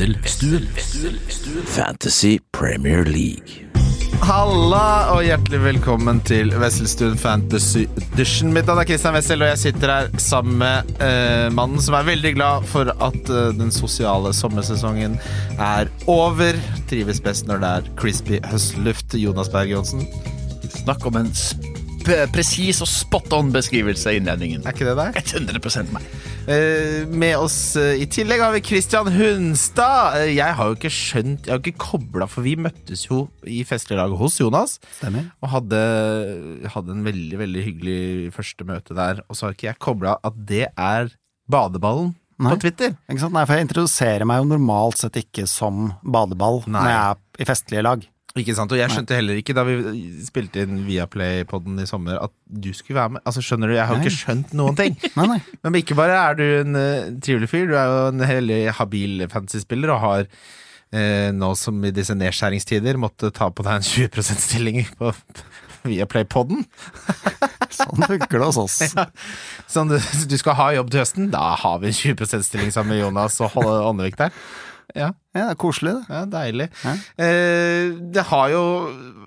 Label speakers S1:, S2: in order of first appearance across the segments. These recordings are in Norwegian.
S1: Wesselstuen. Fantasy Premier League.
S2: Halla og hjertelig velkommen til Wesselstuen Fantasy Edition. Mitt navn er Christian Wessel, og jeg sitter her sammen med eh, mannen som er veldig glad for at eh, den sosiale sommersesongen er over. Trives best når det er crispy høstluft. Jonas Berg Johnsen.
S3: Snakk om en sp presis og spot on beskrivelse i innledningen.
S2: Er ikke det deg?
S3: 100 meg.
S2: Eh, med oss eh, i tillegg har vi Christian Hunstad. Eh, jeg har jo ikke skjønt Jeg har ikke kobla, for vi møttes jo i festlig lag hos Jonas.
S4: Stemmer.
S2: Og hadde, hadde en veldig veldig hyggelig første møte der. Og så har ikke jeg kobla at det er badeballen
S4: Nei.
S2: på Twitter.
S4: Ikke sant? Nei, for jeg introduserer meg jo normalt sett ikke som badeball
S2: Nei.
S4: når jeg er i festlige lag.
S2: Ikke sant? Og jeg skjønte heller ikke da vi spilte inn Viaplay-podden i sommer, at du skulle være med. Altså Skjønner du, jeg har jo ikke skjønt noen ting.
S4: Nei, nei.
S2: Men ikke bare er du en uh, trivelig fyr, du er jo en hellig habil fantasy-spiller og har uh, nå som i disse nedskjæringstider måtte ta på deg en 20 %-stilling på Viaplay-podden.
S4: Sånn funker det hos oss.
S2: Sånn, du, du skal ha jobb til høsten? Da har vi en 20 %-stilling sammen med Jonas og Åndevik der. Ja,
S4: Ja, det er koselig, det.
S2: ja deilig.
S4: Ja.
S2: Eh, det, har jo,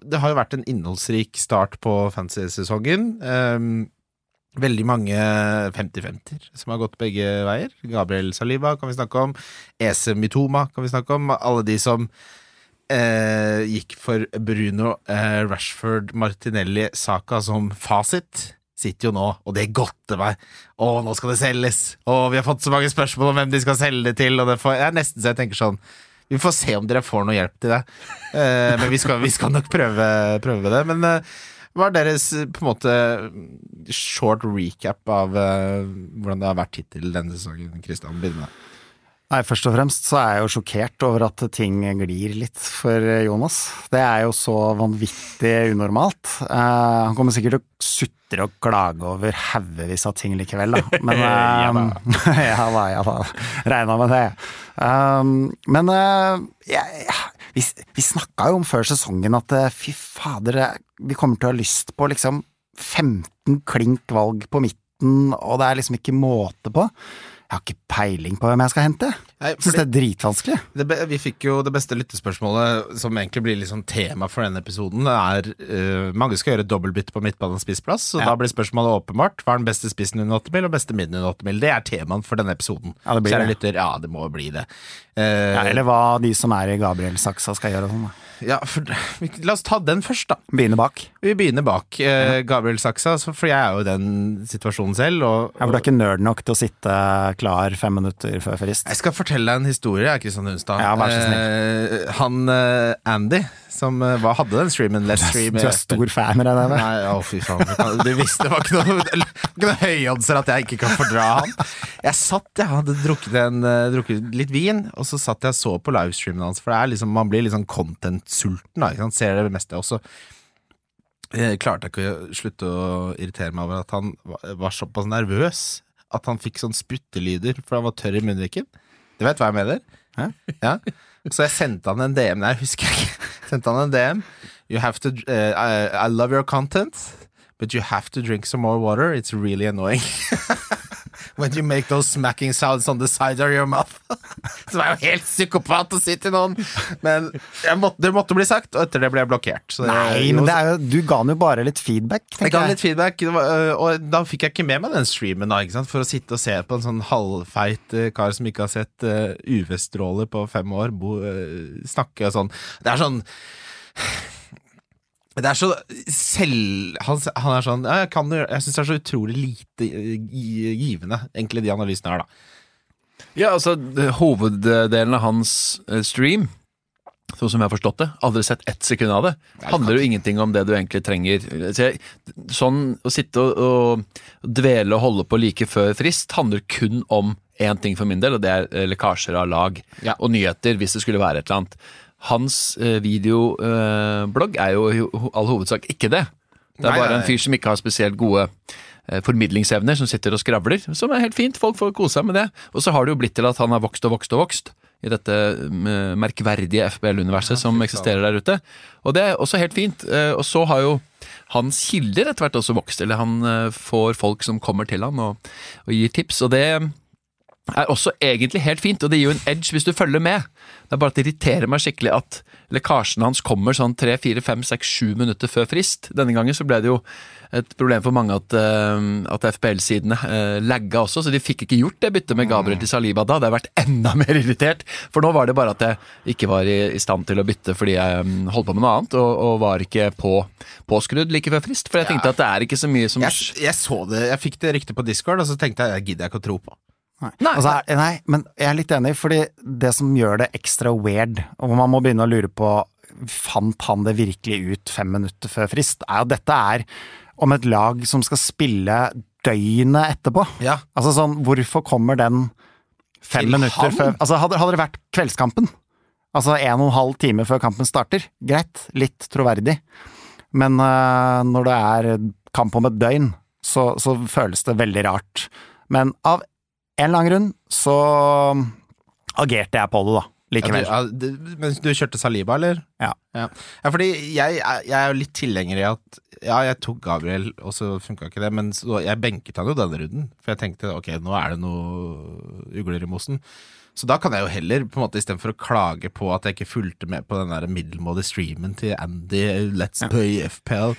S2: det har jo vært en innholdsrik start på fantasy-sesongen. Eh, veldig mange 50-50-er som har gått begge veier. Gabriel Saliba kan vi snakke om. Ese Mitoma kan vi snakke om. Alle de som eh, gikk for Bruno eh, Rashford, Martinelli, Saka som fasit. Sitter jo nå, og det godter meg. Å, nå skal det selges! Å, vi har fått så mange spørsmål om hvem de skal selge det til, og det får, jeg er nesten så jeg tenker sånn Vi får se om dere får noe hjelp til det. Eh, men vi skal, vi skal nok prøve, prøve det. Men eh, hva er deres på en måte short recap av eh, hvordan det har vært hittil denne sesongen? Kristian, begynn med.
S4: Nei, Først og fremst så er jeg jo sjokkert over at ting glir litt for Jonas. Det er jo så vanvittig unormalt. Eh, han kommer sikkert til å sutre og klage over haugevis av ting likevel, da. Men
S3: Ja
S4: eh, ja da, ja da. Regna med det. Um, men eh, ja. vi, vi snakka jo om før sesongen at eh, fy fader, eh, vi kommer til å ha lyst på liksom 15 klink valg på midten, og det er liksom ikke måte på. Jeg har ikke peiling på hvem jeg skal hente. Jeg syns det er dritvanskelig.
S2: Det, be- vi fikk jo det beste lyttespørsmålet, som egentlig blir liksom tema for denne episoden. Det er uh, Mange skal gjøre dobbeltbytte på midtbanens spissplass, så
S4: Ja.
S2: da blir spørsmålet åpenbart. Hva er den beste spissen under 8 mil og beste midden under 8 mil? Det er temaet for denne episoden.
S4: Ja, det blir
S2: Kjære
S4: det.
S2: lytter, ja, det må bli det. Uh,
S4: Ja, eller hva de som er i Gabriel-saksa skal gjøre og sånn. da.
S2: Ja, for, la oss ta den først, da.
S4: Begynne bak.
S2: Vi begynner bak eh, Gabriel Saksa, for jeg er jo i den situasjonen selv. Og,
S4: Ja, for du er ikke nerd nok til å sitte klar fem minutter før frist.
S2: Jeg skal fortelle deg en historie, Kristian Hunstad.
S4: Ja, vær så
S2: Eh, han eh, Andy, som eh, hva hadde den streamen Let's Stream
S4: Du er stor fan, regner jeg med?
S2: Nei, å fy faen. Du, visste det var ikke noe, det noe høyoddser at jeg ikke kan fordra han. Jeg satt, jeg hadde drukket, en, eh, drukket litt vin, og så satt jeg og så på livestreamen hans, for det liksom, man blir litt sånn content-sulten, da. Ser det meste. Og så eh, klarte jeg ikke å slutte å irritere meg over at han var, var såpass nervøs at han fikk sånn spyttelyder, for han var tørr i munnviken. Du vet hva jeg mener?
S4: Hæ?
S2: Ja. Så jeg sendte han en DM Nei, jeg husker ikke. Sendte han en DM. You have to uh, I, I love your content, but you have to drink some more water. It's really annoying. When you make those smacking sounds on the side of your mouth. Det var jo helt psykopat å si til noen. Men måtte, det måtte bli sagt, og etter det ble jeg blokkert. Så det-
S4: Nei, men det er jo, du ga han jo bare litt feedback,
S2: jeg ga
S4: jeg.
S2: litt feedback, var, øh, og da fikk jeg ikke med meg den streamen da, for å sitte og se på en sånn halvfeit øh, kar som ikke har sett uh, UV-stråler på fem år, bo, øh, snakke og sånn. Det er sånn det er så selv... Han, han er sånn Jeg, kan, jeg syns det er så utrolig lite øh, givende, egentlig, de analysene her, da.
S3: Ja, altså, hoveddelen av hans eh, stream, sånn som jeg har forstått det, aldri sett ett sekund av det, handler jo ingenting om det du egentlig trenger. Så jeg, sånn å sitte og, og dvele og holde på like før frist, handler kun om én ting for min del, og det er eh, lekkasjer av lag
S2: Ja.
S3: og nyheter, hvis det skulle være et eller annet. Hans eh, videoblogg er jo i all hovedsak ikke det. Det er bare en fyr som ikke har spesielt gode formidlingsevner, som sitter og skravler. Som er helt fint, folk får kose seg med det. Og så har det jo blitt til at han har vokst og vokst og vokst i dette mm, merkverdige FBL-universet som eksisterer der ute. Og det er også helt fint. Eh, Og så har jo hans kilder etter hvert også vokst, eller han eh, får folk som kommer til han og, og gir tips. Og det er også egentlig helt fint, og det gir jo en edge hvis du følger med. Det er bare at det irriterer meg skikkelig at lekkasjen hans kommer sånn tre, fire, fem, seks, sju minutter før frist. Denne gangen så ble det jo et problem for mange at, eh, at FPL-sidene uh, lagga også, så de fikk ikke gjort det byttet med Gabriel til Saliba da. Det har vært enda mer irritert, for nå var det bare at jeg ikke var i, i stand til å bytte fordi jeg um, holdt på med noe annet, og, og var ikke på, påskrudd like før frist. For jeg tenkte at det er ikke så mye som
S2: Jeg, jeg så det, jeg fikk det ryktet på Discord, og så tenkte jeg det gidder jeg ikke å tro på.
S4: Nei. Altså, nei, men jeg er litt enig, fordi det som gjør det ekstra weird, og man må begynne å lure på fant han det virkelig ut fem minutter før frist, er jo dette er om et lag som skal spille døgnet etterpå.
S2: Ja.
S4: Altså sånn, hvorfor kommer den fem
S2: Til
S4: minutter
S2: han?
S4: før Altså, hadde, hadde det vært kveldskampen, altså en og en halv time før kampen starter, greit, litt troverdig, men uh, når det er kamp om et døgn, så, så føles det veldig rart. Men av en eller annen grunn så agerte jeg på det, da, likevel.
S2: Ja, du, ja, du, men du kjørte Saliba, eller?
S4: Ja.
S2: Ja, ja fordi jeg, jeg er jo litt tilhenger i at Ja, jeg tok Gabriel, og så funka ikke det, men så, jeg benket han jo denne runden. For jeg tenkte ok, nå er det noe ugler i mosen. Så da kan jeg jo heller, på en måte istedenfor å klage på at jeg ikke fulgte med på den der middelmådige streamen til Andy Let's Play FPL,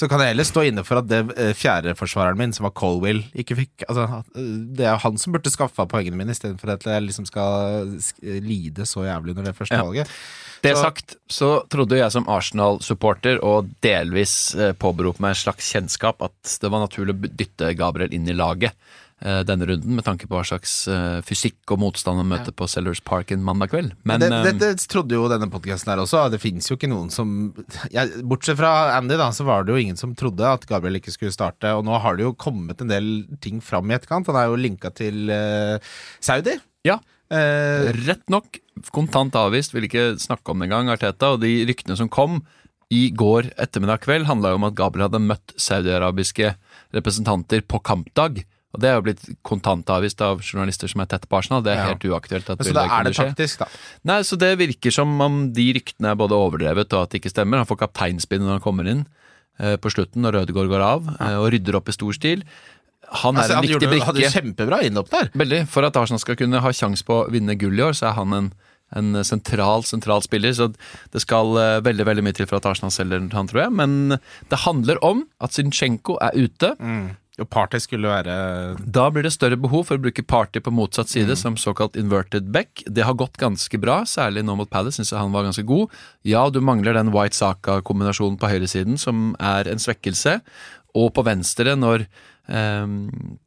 S2: så kan jeg heller stå inne for at det fjerde fjerdeforsvareren min, som var Colwill, ikke fikk Altså, eh, det er jo han som burde skaffa poengene mine, istedenfor at jeg liksom skal lide så jævlig under det første
S3: Ja.
S2: valget.
S3: Det
S2: Så-
S3: sagt, så trodde jeg som Arsenal-supporter, og delvis eh, påberope meg en slags kjennskap, at det var naturlig å dytte Gabriel inn i laget eh, denne runden, med tanke på hva slags eh, fysikk og motstand han møter på Sellers Park en mandag kveld. Men
S2: det,
S3: eh,
S2: det, det trodde jo denne podkasten her også. Det fins jo ikke noen som ja, Bortsett fra Andy, da, så var det jo ingen som trodde at Gabriel ikke skulle starte. Og nå har det jo kommet en del ting fram i etterkant. Han er jo linka til uh, Saudi.
S3: ja,
S2: Uh,
S3: rett nok kontant avvist, vil ikke snakke om det engang, Arteta. Og de ryktene som kom i går ettermiddag kveld, handla jo om at Gabriel hadde møtt saudiarabiske representanter på kampdag. Og det er jo blitt kontant avvist av journalister som er tett på Arsenal. Det er
S2: Ja.
S3: helt uaktuelt at
S2: så da er det taktisk, da.
S3: Nei, så det virker som om de ryktene er både overdrevet og at det ikke stemmer. Han får kapteinspinn når han kommer inn eh, på slutten når Rødegård går av, eh, og rydder opp i stor stil. Han er
S2: Altså,
S3: en viktig
S2: Han hadde
S3: jo
S2: kjempebra innhopp der.
S3: Veldig. For at Arsenal skal kunne ha sjanse på å vinne gull i år, så er han en, en sentral, sentral spiller. Så det skal eh, veldig veldig mye til for at Arsenal selger han, tror jeg. Men det handler om at Zinchenko er ute.
S2: Og Party skulle være
S3: Da blir det større behov for å bruke Party på motsatt side som såkalt inverted back. Det har gått ganske bra, særlig nå mot Palace, syns jeg han var ganske god. Ja, du mangler den White Saka-kombinasjonen på høyresiden, som er en svekkelse. Og på venstre, når eh,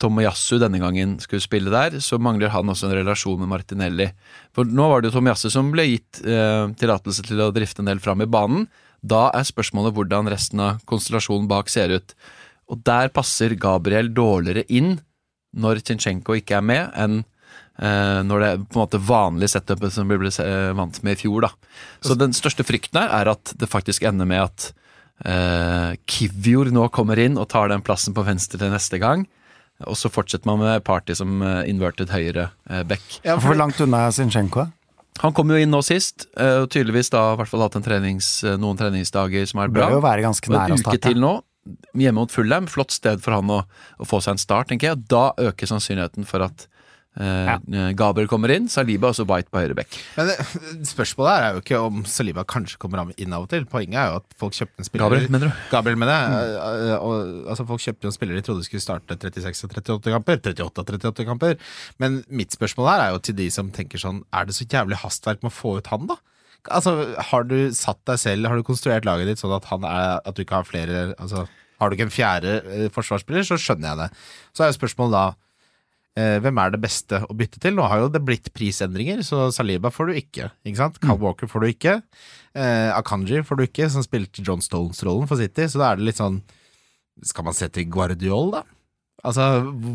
S3: Tomoyasu denne gangen skulle spille der, så mangler han også en relasjon med Martinelli. For nå var det jo Tomoyasu som ble gitt eh, tillatelse til å drifte en del fram i banen. Da er spørsmålet hvordan resten av konstellasjonen bak ser ut. Og der passer Gabriel dårligere inn når Zinchenko ikke er med, enn eh, når det er på en måte vanlige setupet som vi ble eh, vant med i fjor. da. Så den største frykten her er at det faktisk ender med at eh, Kivjord nå kommer inn og tar den plassen på venstre til neste gang. Og så fortsetter man med Party som eh, inverted høyre eh, back.
S2: ja,
S4: Hvor langt unna er Zinchenko?
S3: Han kom jo inn nå sist, eh, og tydeligvis da i hvert fall hatt en trenings, noen treningsdager som er bra.
S4: Bør jo være ganske nær å starte.
S3: en uke til nå, hjemme mot Fullham, Flott sted for han å, å få seg en start, tenker jeg. Da øker sannsynligheten for at eh, Gabriel kommer inn. Saliba og så White på høyre bekk.
S2: Men det, spørsmålet her er jo ikke om Saliba kanskje kommer inn av og til. Poenget er jo at folk kjøpte en spiller
S3: Gabriel, mener du?
S2: Gabriel mener jeg. Eh, eh, og, altså Folk kjøpte jo en spiller de trodde skulle starte 36 og 38 kamper. 38 og 38 kamper. Men mitt spørsmål her er jo til de som tenker sånn Er det så jævlig hastverk med å få ut han, da? Altså, Har du satt deg selv, har du konstruert laget ditt sånn at han er At du ikke har flere Altså, Har du ikke en fjerde eh, forsvarsspiller, så skjønner jeg det. Så er jo spørsmålet da Eh, hvem er det beste å bytte til? Nå har jo det blitt prisendringer, så Saliba får du ikke. ikke sant? Carl Walker får du ikke. Eh, Akanji får du ikke, som spilte John Stones-rollen for City. Så da er det litt sånn Skal man se til Guardiol, da? Altså,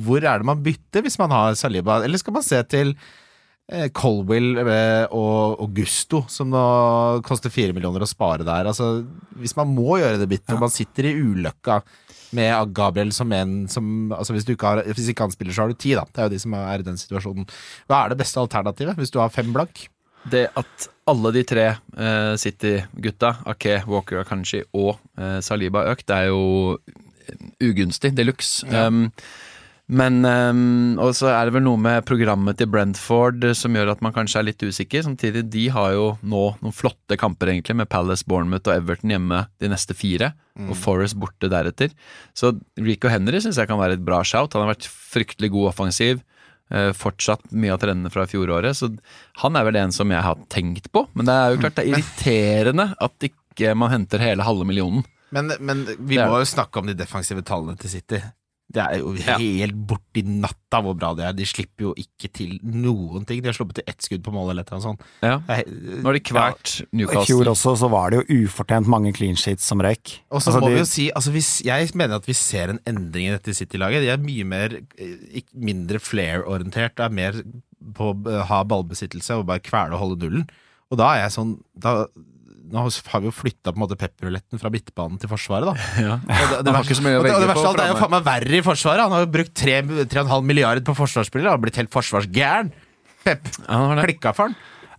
S2: hvor er det man bytter hvis man har Saliba? Eller skal man se til Colwill eh, og, Augusto, Gusto, som nå koster fire millioner å spare der? Altså, hvis man må gjøre det byttet, og man sitter i ulykka med Gabriel som en som altså hvis, du ikke har, hvis ikke han spiller, så har du ti, da. Det er jo de som er i den situasjonen. Hva er det beste alternativet hvis du har fem blank?
S3: Det at alle de tre uh, City-gutta, Ake, Walker, Akanshi og uh, Saliba økt, det er jo ugunstig de luxe.
S2: Ja.
S3: Um, Men um, Og så er det vel noe med programmet til Brentford eh, som gjør at man kanskje er litt usikker. Samtidig, de har jo nå noen flotte kamper, egentlig, med Palace, Bournemouth og Everton hjemme de neste fire. Og Forest borte deretter. Så Rico Henry syns jeg kan være et bra shout. Han har vært fryktelig god offensiv. eh, fortsatt mye av trendene fra fjoråret. Så han er vel en som jeg har tenkt på. Men det er jo klart det er irriterende at ikke man henter hele halve millionen.
S2: Men, men vi må jo snakke om de defensive tallene til City. Det er jo helt borti natta hvor bra de er. De slipper jo ikke til noen ting. De har sluppet til ett skudd på mål eller et eller annet sånt.
S3: Ja.
S2: Det
S3: Nå har de kvært
S4: I fjor også så var det jo ufortjent mange clean sheets som røyk.
S2: Og så
S4: Altså,
S2: må
S4: de-
S2: vi jo si altså hvis, Jeg mener at vi ser en endring i dette City-laget. De er mye mer eh, mindre flair-orientert Det er mer på å ha ballbesittelse og bare kvele og holde nullen. Og da er jeg sånn da, Nå har vi jo flytta pepperruletten fra midtbanen til Forsvaret, da.
S3: Ja.
S2: Det, det, verste- det, det verste av alt er jo faen meg verre i Forsvaret. Han har jo brukt 3,5 milliarder på forsvarsspillere. Han har blitt helt forsvarsgæren. Pep
S3: Ja,
S2: klikka for han.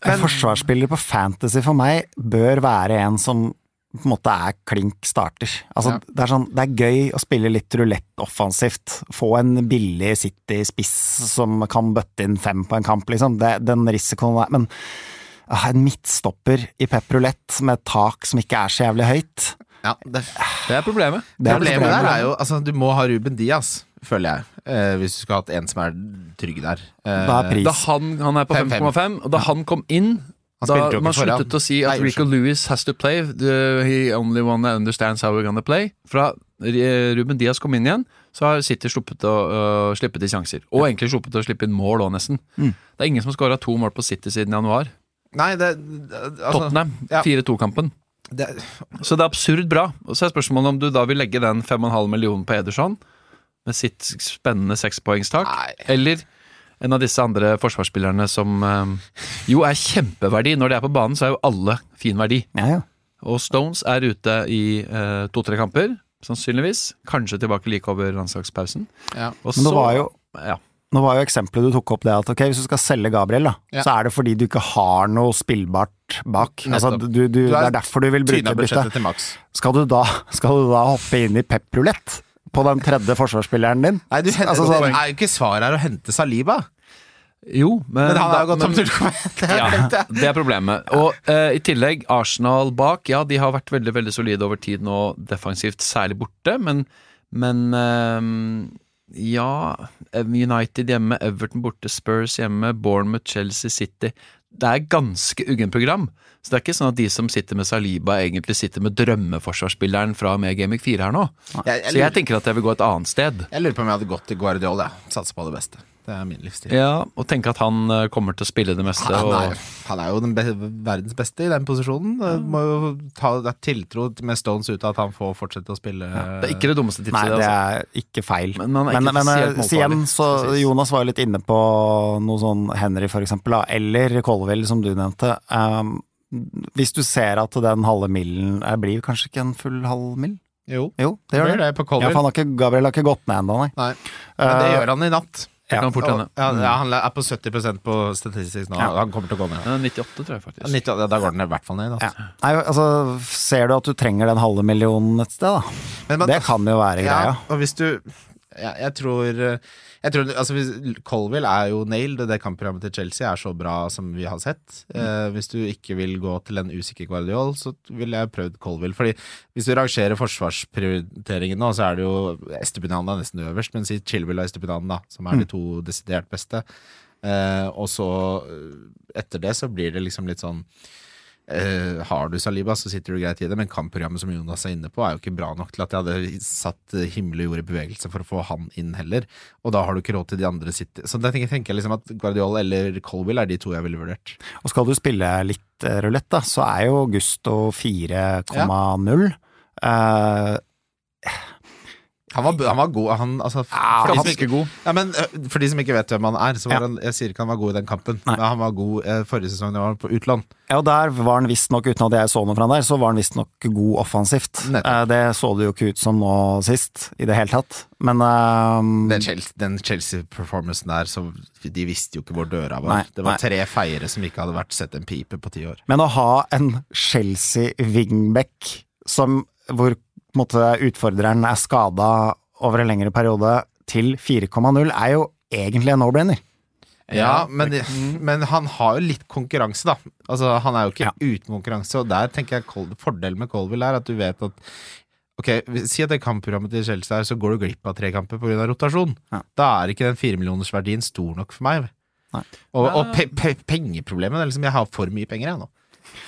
S4: En forsvarsspiller på fantasy for meg bør være en som på en måte er klink starter. Altså,
S2: Ja.
S4: det, er sånn, det er gøy å spille litt rulett offensivt. Få en billig City-spiss som kan bøtte inn fem på en kamp, liksom. Det, den risikoen er Men en midtstopper i pep rulett med et tak som ikke er så jævlig høyt
S2: Ja, det,
S3: Det er problemet.
S4: det er
S2: Problemet der er jo altså, Du må ha Ruben Diaz, føler jeg. Eh, hvis du skulle hatt en som er trygg der. Eh,
S4: Da er pris.
S3: Da han, han er på
S2: 5-5.
S3: 5,5, og da han kom inn
S2: Han
S3: da Man sluttet å si at
S2: Nei,
S3: Rico Lewis has to play. The, he only one that understands how we're gonna play. Fra eh, Ruben Diaz kom inn igjen, så har City sluppet å uh, slippe til sjanser. Og egentlig sluppet å slippe inn mål òg, nesten.
S2: Mm.
S3: Det er ingen som har skåra to mål på City siden januar.
S2: Nei, det altså,
S3: Tottenham,
S2: ja.
S3: 4-2-kampen. Så det er absurd bra. Og så er spørsmålet om du da vil legge den 5,5 millionen på Ederson, med sitt spennende sekspoengstak, eller en av disse andre forsvarsspillerne som eh, jo er kjempeverdi. Når de er på banen, så er jo alle fin verdi.
S4: Ja, ja.
S3: Og Stones er ute i eh, to-tre kamper, sannsynligvis. Kanskje tilbake like over landslagspausen.
S2: ja.
S3: Og
S4: Men det
S3: så-
S4: var jo
S3: ja.
S4: Nå var jo eksempelet du tok opp det at ok, hvis du skal selge Gabriel, da,
S2: Ja.
S4: så er det fordi du ikke har noe spillbart bak. Altså, du, du,
S2: du, er,
S4: det
S2: er
S4: er derfor du vil bruke
S2: budsjettet til maks.
S4: Skal du da, skal du da hoppe inn i pep-rulett på den tredje forsvarsspilleren din?
S2: Nei, du henter,
S4: Altså,
S2: det
S4: sånn-
S2: er jo ikke svaret her å hente Saliba.
S3: Jo, men,
S2: Men han har jo
S3: da-
S2: gått Det
S3: Ja, det er problemet. Og uh, i tillegg, Arsenal bak. Ja, de har vært veldig veldig solide over tid nå, defensivt, særlig borte. Men, men eh, ja United hjemme, Everton borte, Spurs hjemme, Bournemouth, Chelsea, City. Det er ganske uggen program. Så det er ikke sånn at de som sitter med Saliba, egentlig sitter med drømmeforsvarsspilleren fra og med Gamic 4 her nå.
S2: Jeg, jeg,
S3: Så jeg tenker at jeg vil gå et annet sted.
S2: jeg lurer på om jeg hadde gått til Guardiola. Satser på det beste. Det er min livsstil.
S3: Ja, Og tenke at han eh, kommer til å spille det meste.
S2: Han
S3: Og,
S2: er, han er jo den be verdens beste i den posisjonen. Det Må jo ta, det er tiltro med Stones ut av at han får fortsette å spille.
S3: det er ikke det dummeste tipset.
S4: Nei, det
S3: altså.
S4: er ikke feil.
S3: Men
S4: Men,
S3: ikke
S4: men eh, igjen, så. Jonas var jo litt inne på noe sånn Henry, for eksempel, eller Colville, som du nevnte. Um, hvis du ser at den halve millen eh, blir kanskje ikke en full halv mill?
S2: Jo,
S4: Jo, det gjør det.
S2: det på
S4: Ja, for han har ikke, Gabriel har ikke gått ned ennå, nei.
S2: Nei, men det gjør han i natt.
S3: Fort hende.
S2: Ja, ja, han er på 70% på statistisk nå.
S4: Ja.
S2: Han kommer til å gå ned.
S3: Ja, 98, tror jeg faktisk.
S2: Ja, da går den i hvert fall ned.
S4: Ja.
S2: Altså.
S4: Nei, altså, ser du at du trenger den halve millionen et sted, da?
S2: Men men,
S4: Det kan jo være
S2: Ja,
S4: greia.
S2: og hvis du ja, Jeg tror, jeg tror altså Colville er jo nailed, og det kampprogrammet til Chelsea er så bra som vi har sett. Eh, hvis du ikke vil gå til en usikker Guardiol, så ville jeg prøvd Colville. Fordi hvis du rangerer forsvarsprioriteringen nå, så er det jo Estepinanda nesten øverst, men si Chilwell og Estepinanda, som er de to desidert beste. Eh, og så, eh, etter det, så blir det liksom litt sånn Eh, har du Saliba, så sitter du greit i det, men kampprogrammet som Jonas er inne på, er jo ikke bra nok til at jeg hadde satt eh, himmel og jord i bevegelse for å få han inn heller. Og da har du ikke råd til de andre sitte. Så da tenker tenker jeg liksom at Guardiol eller Colville er de to jeg ville vurdert.
S4: Og skal du spille litt eh, rulett, da, så er jo Gusto 4,0. Eh,
S2: Han var, han var god, han altså
S4: Ja,
S2: for, de ikke,
S3: god.
S2: ja, men, for de som ikke vet hvem han er, så var
S4: Ja.
S2: han Jeg sier ikke han var god i den kampen,
S4: Nei.
S2: men han var god eh, forrige sesong da han var på utlån.
S4: Ja, og der var han visstnok, uten at jeg så noe fra han der, så var han visstnok god offensivt. Eh, det så det jo ikke ut som nå sist, i det hele tatt. Men um,
S2: Den Chelsea-performancen Chelsea-performancen der, så de visste jo ikke hvor døra var.
S4: Nei,
S2: det var
S4: nei.
S2: tre feiere som ikke hadde vært sett en pipe på ti år.
S4: Men å ha en Chelsea-wingback som hvor måte, utfordreren er skada over en lengre periode, til 4,0 er jo egentlig en no-brainer.
S2: Ja, men, men han har jo litt konkurranse, da. Altså, han er jo ikke
S4: Ja.
S2: uten konkurranse, og der tenker jeg fordelen med Colville er at du vet at Ok, Si at det kampprogrammet til Chelsea er, så går du glipp av tre kamper pga. rotasjon.
S4: Ja.
S2: Da er ikke den firemillionersverdien stor nok for meg.
S4: Nei.
S2: Og, og pe pe pengeproblemet er liksom Jeg har for mye penger, jeg nå.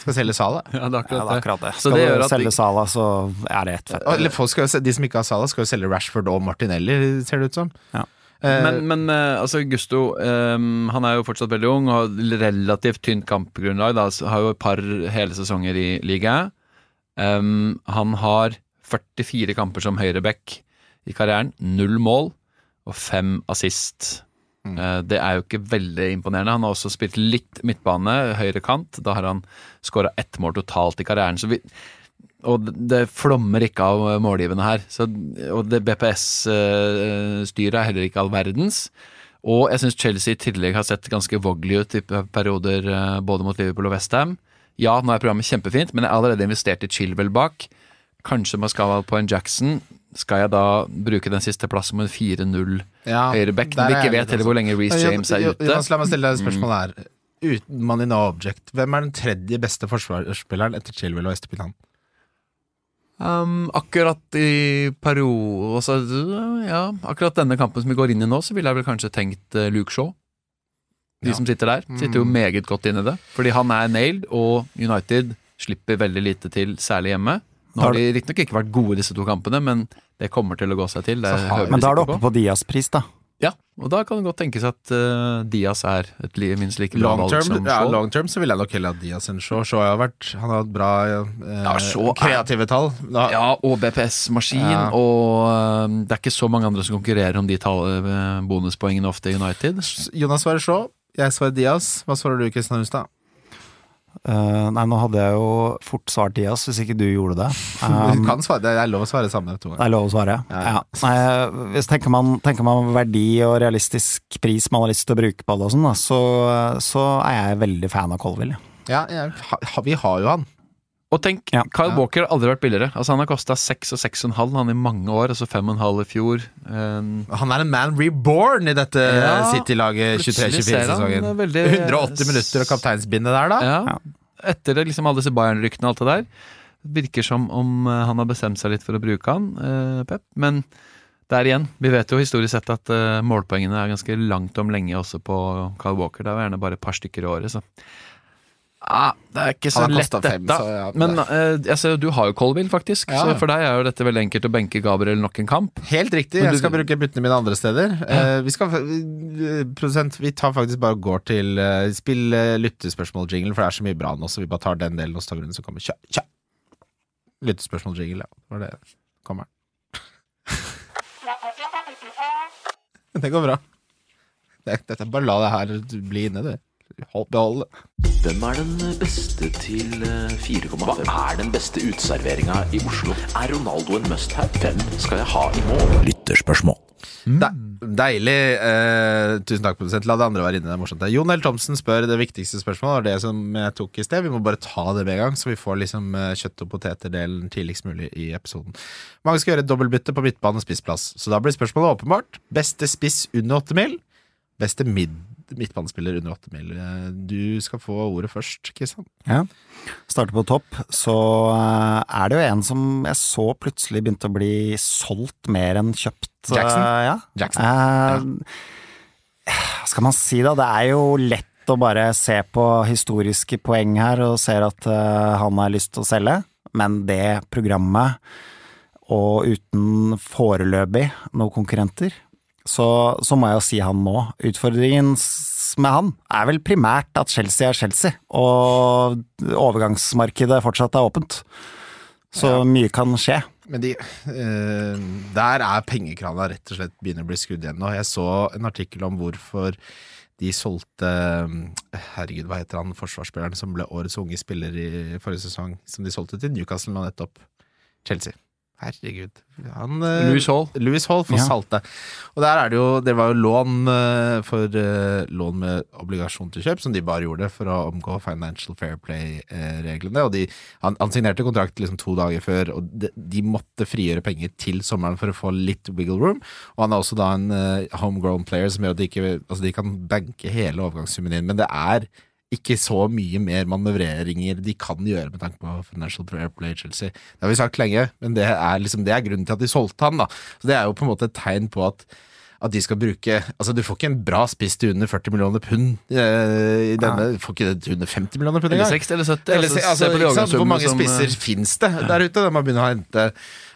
S2: Skal selge Sala.
S3: Ja, det er
S4: Ja,
S3: akkurat
S4: det er
S3: det.
S4: akkurat det.
S3: Så
S4: Skal
S3: det
S4: du
S3: at
S4: selge
S3: de-
S4: Sala, så er det ett fett.
S2: De som ikke har Sala, skal jo selge Rashford og Martinelli, ser det ut som.
S4: Ja.
S2: Eh,
S3: Men, men eh, altså Gusto um, Han er jo fortsatt veldig ung og har relativt tynt kampgrunnlag. Da, har jo et par hele sesonger i ligaen. Um, han har 44 kamper som høyreback i karrieren. Null mål og fem assist.
S2: Mm.
S3: Eh, det er jo ikke veldig imponerende. Han har også spilt litt midtbane, høyre kant. Da har han skåra ett mål totalt i karrieren. Vi, og det- flommer ikke av målgivende her. Så, og det BPS-styret er heller ikke all verdens. Og jeg syns Chelsea i tillegg har sett ganske voggelig ut i perioder eh, både mot Liverpool og Westham. Ja, nå er programmet kjempefint, men jeg har allerede investert i Chilwell bak. Kanskje man skal på en Jackson. Skal jeg da bruke den siste plassen med en 4-0
S2: ja,
S3: høyreback? Når vi ikke vet heller hvor lenge Reece
S2: Ja,
S3: James er ute.
S2: Jonas, la meg stille deg et spørsmål her. Uten no object, hvem er den tredje beste forsvarsspilleren etter Chilwell og Estepinan?
S3: Um, akkurat i periode altså, Ja, akkurat denne kampen som vi går inn i nå, så ville jeg vel kanskje tenkt eh, Luke Shaw. De
S2: Ja.
S3: som sitter der, sitter jo
S2: Mm.
S3: meget godt inn i det. Fordi han er nailed, og United slipper veldig lite til, særlig hjemme. Nå har de riktignok ikke vært gode disse to kampene, men det kommer til å gå seg til. Det
S2: har-
S4: Men da er du oppe på Dias-pris, da.
S3: Ja, og da kan det godt tenkes at uh, Diaz er et li- minst like bra
S2: Long
S3: valg som Shaw.
S2: ja, long term så vil jeg nok heller ha Diaz enn Shaw. Shaw har vært, han har hatt bra uh,
S3: Ja, Shaw er-
S2: kreative tall. Da,
S3: Ja, og BPS-maskin,
S2: Ja.
S3: og uh, det er ikke så mange andre som konkurrerer om de tall, eh, bonuspoengene ofte i United.
S2: Jonas svarer Shaw, jeg svarer Diaz. Hva svarer du, Kristian Hustad?
S4: Eh, nei, nå hadde jeg jo fort svart Dias, hvis ikke du gjorde det.
S2: Du
S4: Um,
S2: kan svare, det er lov å svare samme to
S4: det er lov å svare.
S2: Ja.
S4: Ja. Nei, hvis tenker man, tenker man verdi og realistisk pris man har lyst til å bruke på det og sånn, så, så er jeg veldig fan av Colville.
S2: Ja, ja, vi har jo han.
S3: Og tenk,
S4: Ja.
S3: Kyle Walker har aldri vært billigere. Altså Han har kosta 6 og 6,5 han i mange år, altså 5,5 i fjor. Um,
S2: Han er en man reborn i dette
S3: Ja,
S2: City-laget
S3: plutselig ser han
S2: 23-24-sesongen.
S3: veldig-
S2: 180 minutter og kapteinsbindet der, da.
S3: ja.
S4: Ja.
S3: Etter det, liksom alle disse Bayern-ryktene og alt det der. Virker som om eh, han har bestemt seg litt for å bruke han, uh, Pep. Men der igjen, vi vet jo historisk sett at uh, målpoengene er ganske langt om lenge også på Kyle Walker. Det er jo gjerne bare et par stykker i året, så ah, Det er ikke så lett,
S2: fem,
S3: dette.
S2: så ja,
S3: Men
S2: det-
S3: jeg ser du har jo Colville, faktisk.
S2: Ja.
S3: Så for deg er jo dette veldig enkelt å benke Gabriel nok en kamp.
S2: Helt riktig.
S3: Du,
S2: Jeg skal bruke byttene mine andre steder. Uh, vi skal eh, Produsent, vi tar faktisk bare og går til uh, spill uh, lyttespørsmål-jinglen, for det er så mye bra nå, så vi bare tar den delen og så tar grunnen den som kommer. Kjør! kjør. Lyttespørsmål-jingle, ja. Var det kommer den. Det går bra. Det, det, bare la det her bli inne, du. Hold, behold det.
S1: Hvem er den beste til eh, 4,5? Hva er den beste uteserveringa i Oslo? Er Ronaldo en must have? Hvem skal jeg ha i mål? Lytterspørsmål.
S2: De, deilig. Eh, tusen takk, produsent. La det andre være inne. Det er morsomt. Jon L. Thomsen spør det viktigste spørsmålet, og det som jeg tok i sted. Vi må bare ta det med en gang, så vi får liksom eh, kjøtt- og poteterdelen tidligst mulig i episoden. Mange skal gjøre et dobbeltbytte på midtbane og spissplass, så da blir spørsmålet åpenbart. Beste spiss under åtte mil? Beste mid midtbanespiller under åtte mil. Du skal få ordet først, Kristian.
S4: Ja. Starter på topp, så eh, er det jo en som jeg så plutselig begynte å bli solgt mer enn kjøpt.
S2: Jackson?
S4: Eh, ja.
S2: Jackson.
S4: Eh, Hva skal man si, da? Det er jo lett å bare se på historiske poeng her og ser at eh, han har lyst til å selge, men det programmet, og uten foreløpig noen konkurrenter, så, så må jeg jo si han nå. Utfordringen med han er vel primært at Chelsea er Chelsea, og overgangsmarkedet fortsatt er åpent. Så
S2: Ja.
S4: mye kan skje.
S2: Men de, eh, der er pengekrana rett og slett begynner å bli skrudd igjen nå. Jeg så en artikkel om hvorfor de solgte eh, Herregud, hva heter han forsvarsspilleren som ble årets unge spiller i forrige sesong? Som de solgte til Newcastle nå nettopp. Chelsea. Herregud. Han, eh,
S3: Louis Hall.
S2: Louis Hall for
S4: Ja.
S2: Salte. Og der er det jo Det var jo lån eh, for eh, lån med obligasjon til kjøp, som de bare gjorde for å omgå Financial Fair Play-reglene. Og de, han, han signerte kontrakt liksom to dager før, og de, de måtte frigjøre penger til sommeren for å få litt wiggle room. Og han er også da en homegrown player som gjør at de ikke Altså de kan banke hele overgangssummen inn, men det er ikke så mye mer manøvreringer de kan gjøre med tanke på Financial Fair Play Chelsea. Det har vi sagt lenge, men det er, liksom, det er grunnen til at de solgte han. da. Så Det er jo på en måte et tegn på at at de skal bruke Altså, du får ikke en bra spiss til under 40 millioner pund eh, i denne. Du får ikke det til under 50 millioner pund
S3: Eller 60 eller 70.
S2: Eller,
S3: altså,
S2: altså,
S3: se på de
S2: ikke sant? Hvor mange
S3: som,
S2: spisser
S3: eh,
S2: finnes det der ute? Da man begynner å hente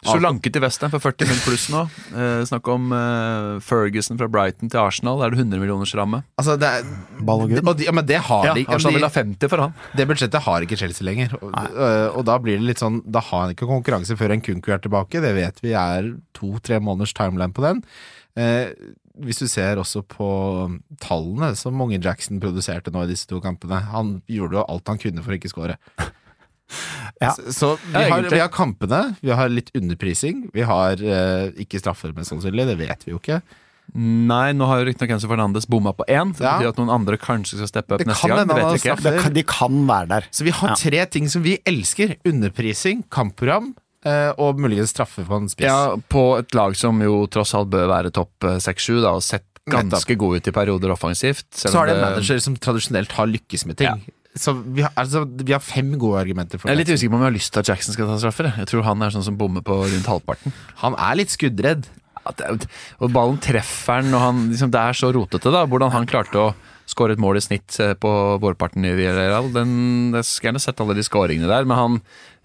S3: Solanke til Western for 40 mill. pluss nå. Eh, snakk om eh, Ferguson fra Brighton til Arsenal. Der er det 100 millioners ramme.
S2: Altså, det er
S4: Ball
S2: og de, ja, men det har
S3: Ja,
S2: de.
S3: Arsenal vil ha 50 for han.
S2: det budsjettet har ikke Chelsea lenger. Og, øh, og da blir det litt sånn Da har han ikke konkurranse før en Kunku er tilbake. Det vet vi er to-tre måneders timeline på den. Eh, hvis du ser også på tallene som Mange Jackson produserte nå i disse to kampene Han gjorde jo alt han kunne for å ikke score.
S4: Ja.
S2: Så, så vi,
S3: Ja,
S2: har, vi har kampene, vi har litt underprising. Vi har eh, ikke straffer, mest sannsynlig. Det vet vi jo ikke.
S3: Nei, nå har jo riktignok Enzo Fernandes bomma på én. Det
S2: Ja.
S3: at noen andre kanskje skal steppe opp
S2: Det
S3: neste
S2: kan
S3: gang. Det vet vi ikke.
S4: Det kan, de kan være der.
S2: Så vi har
S4: Ja.
S2: tre ting som vi elsker. Underprising, kampprogram og muligens straffe på en spiss.
S3: Ja, på et lag som jo tross alt bør være topp 6-7, da, og sett ganske god ut i perioder offensivt.
S2: Så er det en manager som tradisjonelt har lykkes med ting.
S3: Ja.
S2: Så vi har, altså, vi har fem gode argumenter for
S3: Jeg er litt usikker på om jeg har lyst til at Jackson skal ta straffer. jeg. Tror han er sånn som bommer på rundt halvparten.
S2: Han er litt skuddredd.
S3: Det, og ballen treffer han, og han, liksom, det er så rotete, da. Hvordan han klarte å skåre et mål i snitt eh, på vårparten i Villarreal. Den, jeg skulle gjerne sett alle de skåringene der, men han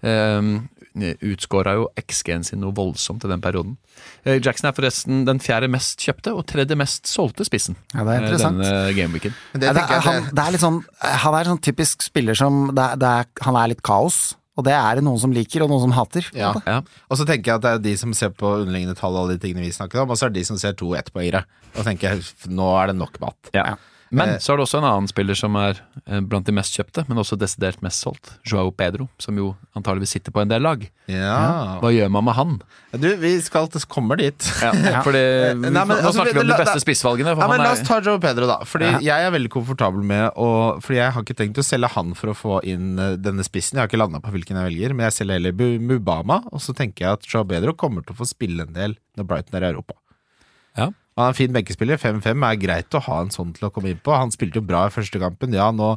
S3: eh, utskåra jo XG-en sin noe voldsomt i den perioden. Eh, Jackson er forresten den fjerde mest kjøpte og tredje mest solgte spissen
S4: Ja, det er
S3: eh,
S4: interessant.
S3: denne gameweeken.
S2: Det
S4: Ja, det, han,
S2: det,
S4: er litt sånn Han er en sånn typisk spiller som det det er, Han er litt kaos, og det er det noen som liker, og noen som hater.
S2: ja.
S3: Ja.
S2: Og så tenker jeg at det er de som ser på underliggende tall og alle de tingene vi snakker om, og så er det de som ser to ettpoengere. Og tenker nå er det nok mat.
S3: Ja. Men
S2: Eh.
S3: så er det også en annen spiller som er eh, blant de mest kjøpte, men også desidert mest solgt. Joao Pedro, som jo antageligvis sitter på en del lag.
S2: Ja.
S3: Hva gjør man med han?
S2: Du, vi skal kommer dit.
S3: Fordi,
S2: Nei, men altså,
S3: snakker vi om de beste spissvalgene.
S2: Ja, men La oss ta Joao Pedro, da. Fordi
S3: Ja.
S2: jeg er veldig komfortabel med å Fordi jeg har ikke tenkt å selge han for å få inn eh, denne spissen. Jeg har ikke landa på hvilken jeg velger, men jeg selger heller Mubama. Og så tenker jeg at Joao Pedro kommer til å få spille en del når Brighton er i Europa.
S3: Ja.
S2: Han er en fin benkespiller. 5-5 er greit å ha en sånn til å komme inn på. Han spilte jo bra i første kampen. Ja, nå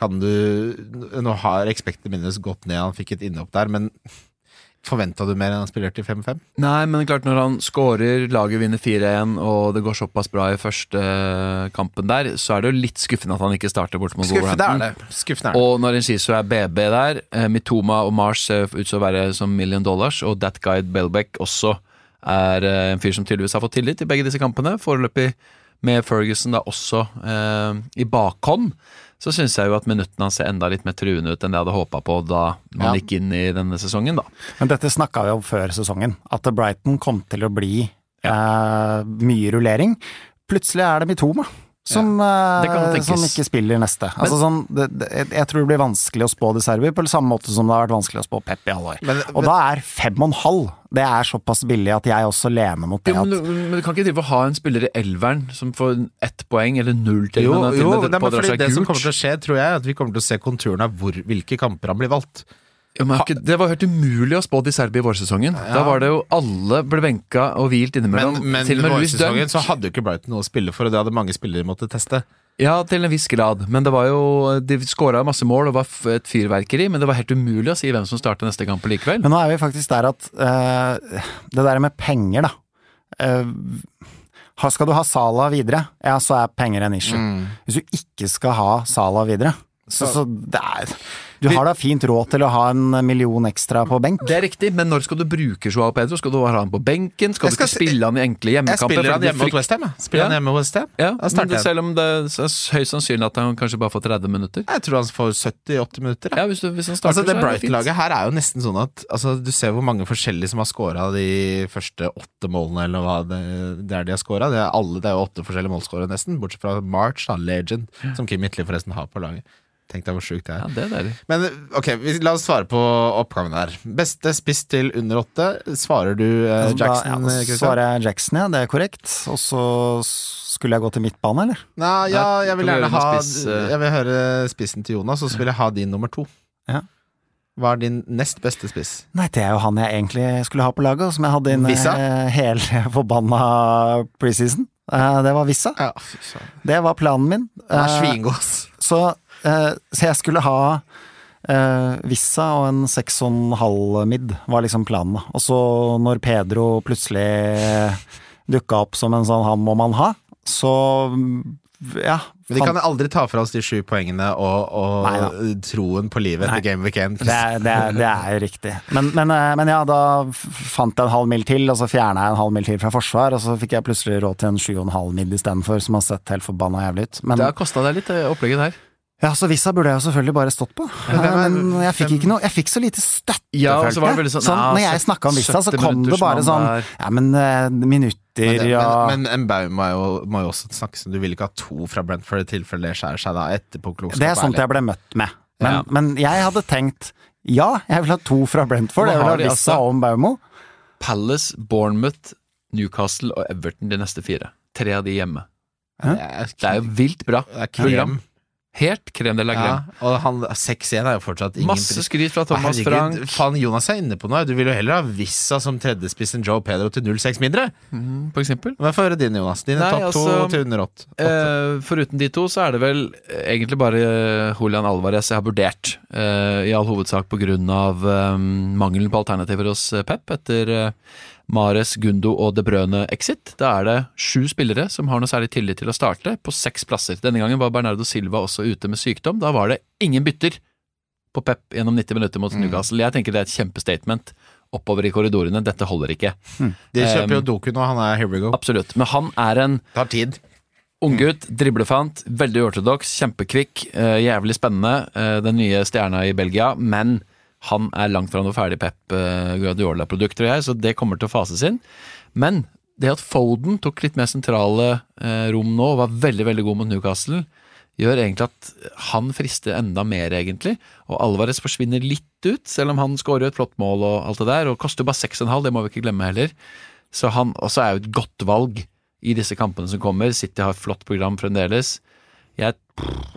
S2: kan du Nå har expected minus gått ned, han fikk et innhopp der, men forventa du mer enn han spillerte i 5-5?
S3: Nei, men klart når han scorer, laget vinner 4-1, og det går såpass bra i første eh, kampen der, så er det jo litt skuffende at han ikke starter bort mot
S2: Skuffende er
S3: Wolverhampton.
S2: det. Skuffende er det.
S3: Og når Enciso er BB der, eh, Mitoma og Mars ser ut til å være som million dollars, og That Guide Belbeck også er eh, en fyr som tydeligvis har fått tillit i begge disse kampene. Foreløpig med Ferguson da også eh, i bakhånd, så syns jeg jo at minuttene hans ser enda litt mer truende ut enn det jeg hadde håpa på da man
S2: Ja.
S3: gikk inn i denne sesongen, da.
S4: Men dette snakka vi om før sesongen, at Brighton kom til å bli eh, mye rullering. Plutselig er det Mitoma. Som,
S3: kan
S4: eh, som ikke spiller neste. Altså, sånn, det, det, jeg tror det blir vanskelig å spå De Serbi, på samme måte som det har vært vanskelig å spå Pep i alle år.
S2: Men-
S4: og da er fem og en halv Det er såpass billig at jeg også lener mot det.
S3: Jo, men, du, men du kan ikke drive og ha en spiller i elveren som får ett poeng eller null til.
S2: Jo, jo
S3: og med
S2: nei, men
S3: det,
S2: det som kommer til å skje, tror jeg, er at vi kommer til å se konturene av hvor, hvilke kamper han blir valgt.
S3: Men er ikke, det var helt umulig å spå de Serbi i vårsesongen. Da var det jo alle ble benka og hvilt innimellom.
S2: men
S3: til og med
S2: vårsesongen så hadde jo ikke Brighton noe å spille for, og det hadde mange spillere måtte teste.
S3: Ja, til en viss grad. Men det var jo De skåra masse mål og var et fyrverkeri, men det var helt umulig å si hvem som starta neste kamp likevel.
S4: men nå er vi faktisk der at uh, Det der med penger, da. Uh, skal du ha Sala videre, ja, så er penger en issue. Hvis du ikke skal ha Sala videre, så, så det er Du har da fint råd til å ha en million ekstra på benk.
S3: Det er riktig, men når skal du bruke Joao Pedro? Skal du ha han på benken? Skal
S2: skal
S3: du ikke spille han i enkle
S2: Jeg spiller han hjemme hos Westham. Spiller
S3: Ja.
S2: han hjemme Westham?
S3: Ja, men det, selv om det er høyst sannsynlig at han kanskje bare får 30 minutter.
S2: Jeg tror han får 70-80 minutter.
S3: Ja, hvis, du, hvis han starter,
S2: Altså Det
S3: så er det fint.
S2: Brighton-laget her er jo nesten sånn at altså, Du ser hvor mange forskjellige som har scora de første åtte målene, eller hva det, det er de har scora. Det, er det er jo åtte forskjellige målscorere, nesten. Bortsett fra March, da, legend, som Kim Hitler forresten har på laget. Tenk deg hvor sjukt det
S3: Ja,
S2: er.
S3: det er deilig.
S2: Men ok, vi, la oss svare på oppgaven her. Beste spiss til under åtte. Svarer du eh,
S4: Jackson? da-
S2: Jackson,
S4: ja,
S2: eh,
S4: svarer jeg Jackson, ja. Det er korrekt. Og så skulle jeg gå til midtbane, eller?
S2: Nei, ja, jeg vil gjerne ha
S3: eh?
S2: Jeg vil høre spissen til Jonas, og så vil jeg ha din nummer to.
S4: Ja.
S2: Hva er din nest beste spiss?
S4: Nei, det er jo han jeg egentlig skulle ha på laget, og som jeg hadde inn
S2: Vissa?
S4: eh, hele forbanna preseason. Eh, Det var Vissa.
S2: Ja.
S4: Det var planen min.
S2: Det er svingås.
S4: Så, så jeg skulle ha eh, Vissa og en seks og en halv midd var liksom planen. Og så når Pedro plutselig dukka opp som en sånn han må man ha, så ja.
S2: Men de kan aldri ta fra oss de sju poengene og, og
S4: Nei
S2: troen på livet etter Game Weekend.
S4: det det, er, det er riktig. Men, men, eh, men ja, da fant jeg en halv mil til, og så fjerna jeg en halv mil til fra forsvar, og så fikk jeg plutselig råd til en sju og en halv mil istedenfor, som har sett helt forbanna jævlig ut. Men
S3: Det har kosta deg litt, det opplegget der.
S4: Ja, så Vissa burde jeg jo selvfølgelig bare stått på.
S2: Men
S4: Men jeg fikk ikke noe Jeg fikk så lite støtte,
S3: Ja,
S4: følte jeg.
S3: Sånn, sånn,
S4: Når jeg snakka om Vissa, så kom det bare sånn. Ja, men eh, minutter,
S2: Men,
S4: ja
S2: men, men en Baum må jo, må jo også snakke som du vil ikke ha to fra Brentford i tilfelle det skjærer seg da etterpåklokskap.
S4: Det er sånt jeg ble møtt med. Men,
S3: Ja.
S4: men jeg hadde tenkt ja, jeg vil ha to fra Brentford. Jeg vil ha Vissa om Baumo.
S3: Palace, Bournemouth, Newcastle og Everton de neste fire. Tre av de hjemme.
S2: Det er,
S3: Det er jo vilt bra. program. Helt krem de la
S2: Ja, og han 6-1 er jo fortsatt ingen
S3: Masse skryt fra Thomas
S2: Herregud,
S3: Frank.
S2: Faen, Jonas er inne på noe. Du vil jo heller ha Vissa som tredjespiss enn Joe Pedro til 0-6 mindre.
S3: Mm, For eksempel.
S2: Men Få høre din, Jonas. Dine topp to
S3: altså,
S2: til under åtte.
S3: Eh, foruten de to, så er det vel eh, egentlig bare eh, Julian Alvarez jeg har vurdert. Eh, I all hovedsak på grunn av eh, mangelen på alternativer hos eh, Pep etter eh, Mares, Gundo og De Brøne exit. Da er det sju spillere som har noe særlig tillit til å starte, på seks plasser. Denne gangen var Bernardo Silva også ute med sykdom. Da var det ingen bytter på Pep gjennom 90 minutter mot Newcastle. Jeg tenker det er et kjempestatement oppover i korridorene. Dette holder ikke.
S2: De kjøper jo
S3: Um,
S2: Doku nå, han er here we go.
S3: Absolutt. Men han er en
S2: Tar tid.
S3: Unggutt, driblefant, veldig uortodoks, kjempekvikk, eh, jævlig spennende. eh, den nye stjerna i Belgia, men han er langt fra noe ferdig Pep eh, Guardiola-produkt, tror jeg, så det kommer til å fases inn. Men det at Foden tok litt mer sentrale eh, rom nå, og var veldig, veldig god mot Newcastle, gjør egentlig at han frister enda mer, egentlig. Og Alvarez forsvinner litt ut, selv om han skårer et flott mål og alt det der, og koster bare 6,5, det må vi ikke glemme heller. Så han også er jo et godt valg i disse kampene som kommer. City har et flott program fremdeles. Jeg,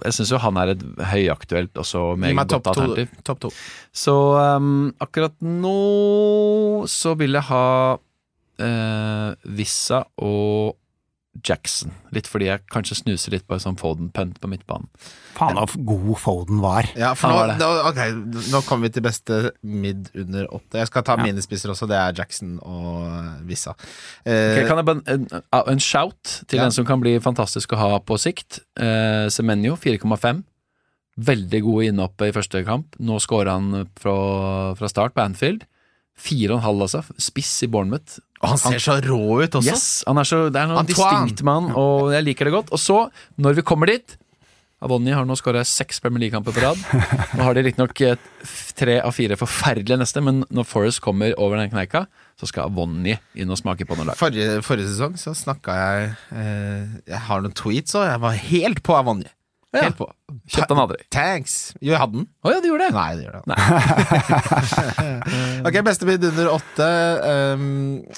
S3: jeg syns jo han er et høyaktuelt og så
S2: Gi
S3: meget godt alternativ.
S2: Topp to.
S3: Så um, akkurat nå så vil jeg ha uh, Vissa og Jackson. Litt fordi jeg kanskje snuser litt på en sånn Foden-punt på midtbanen.
S4: Faen så god Foden var.
S2: Ja, for nå, da, ok, nå kommer vi til beste midd under åtte. Jeg skal ta
S4: Ja.
S2: mine spisser også. Det er Jackson og eh, Vissa. Eh, okay,
S3: kan jeg bare en, en shout til
S2: Ja.
S3: den som kan bli fantastisk å ha på sikt? Eh, Semenyo 4,5. Veldig gode innhopp i første kamp. Nå scorer han fra, fra start på Anfield. 4,5 altså. Spiss i Bournemouth.
S2: Og han ser så rå ut også.
S3: Yes, han er så, Det er noen distinkt mann, og jeg liker det godt. Og så, når vi kommer dit Avonni har nå skåra seks Premier League-kamper på rad. Nå har de riktignok tre av fire forferdelige neste, men når Forest kommer over den kneika, så skal Avonni inn og smake på noe lag.
S2: Forrige, forrige sesong så snakka jeg eh, Jeg har noen tweets òg. Jeg var helt på Avonje.
S3: Ja.
S2: Helt på.
S3: Kjøpte han aldri.
S2: Thanks. Jo, jeg hadde den.
S3: Å ja, du gjorde det?
S2: Nei, det gjør det. ok, beste bid under åtte. Um,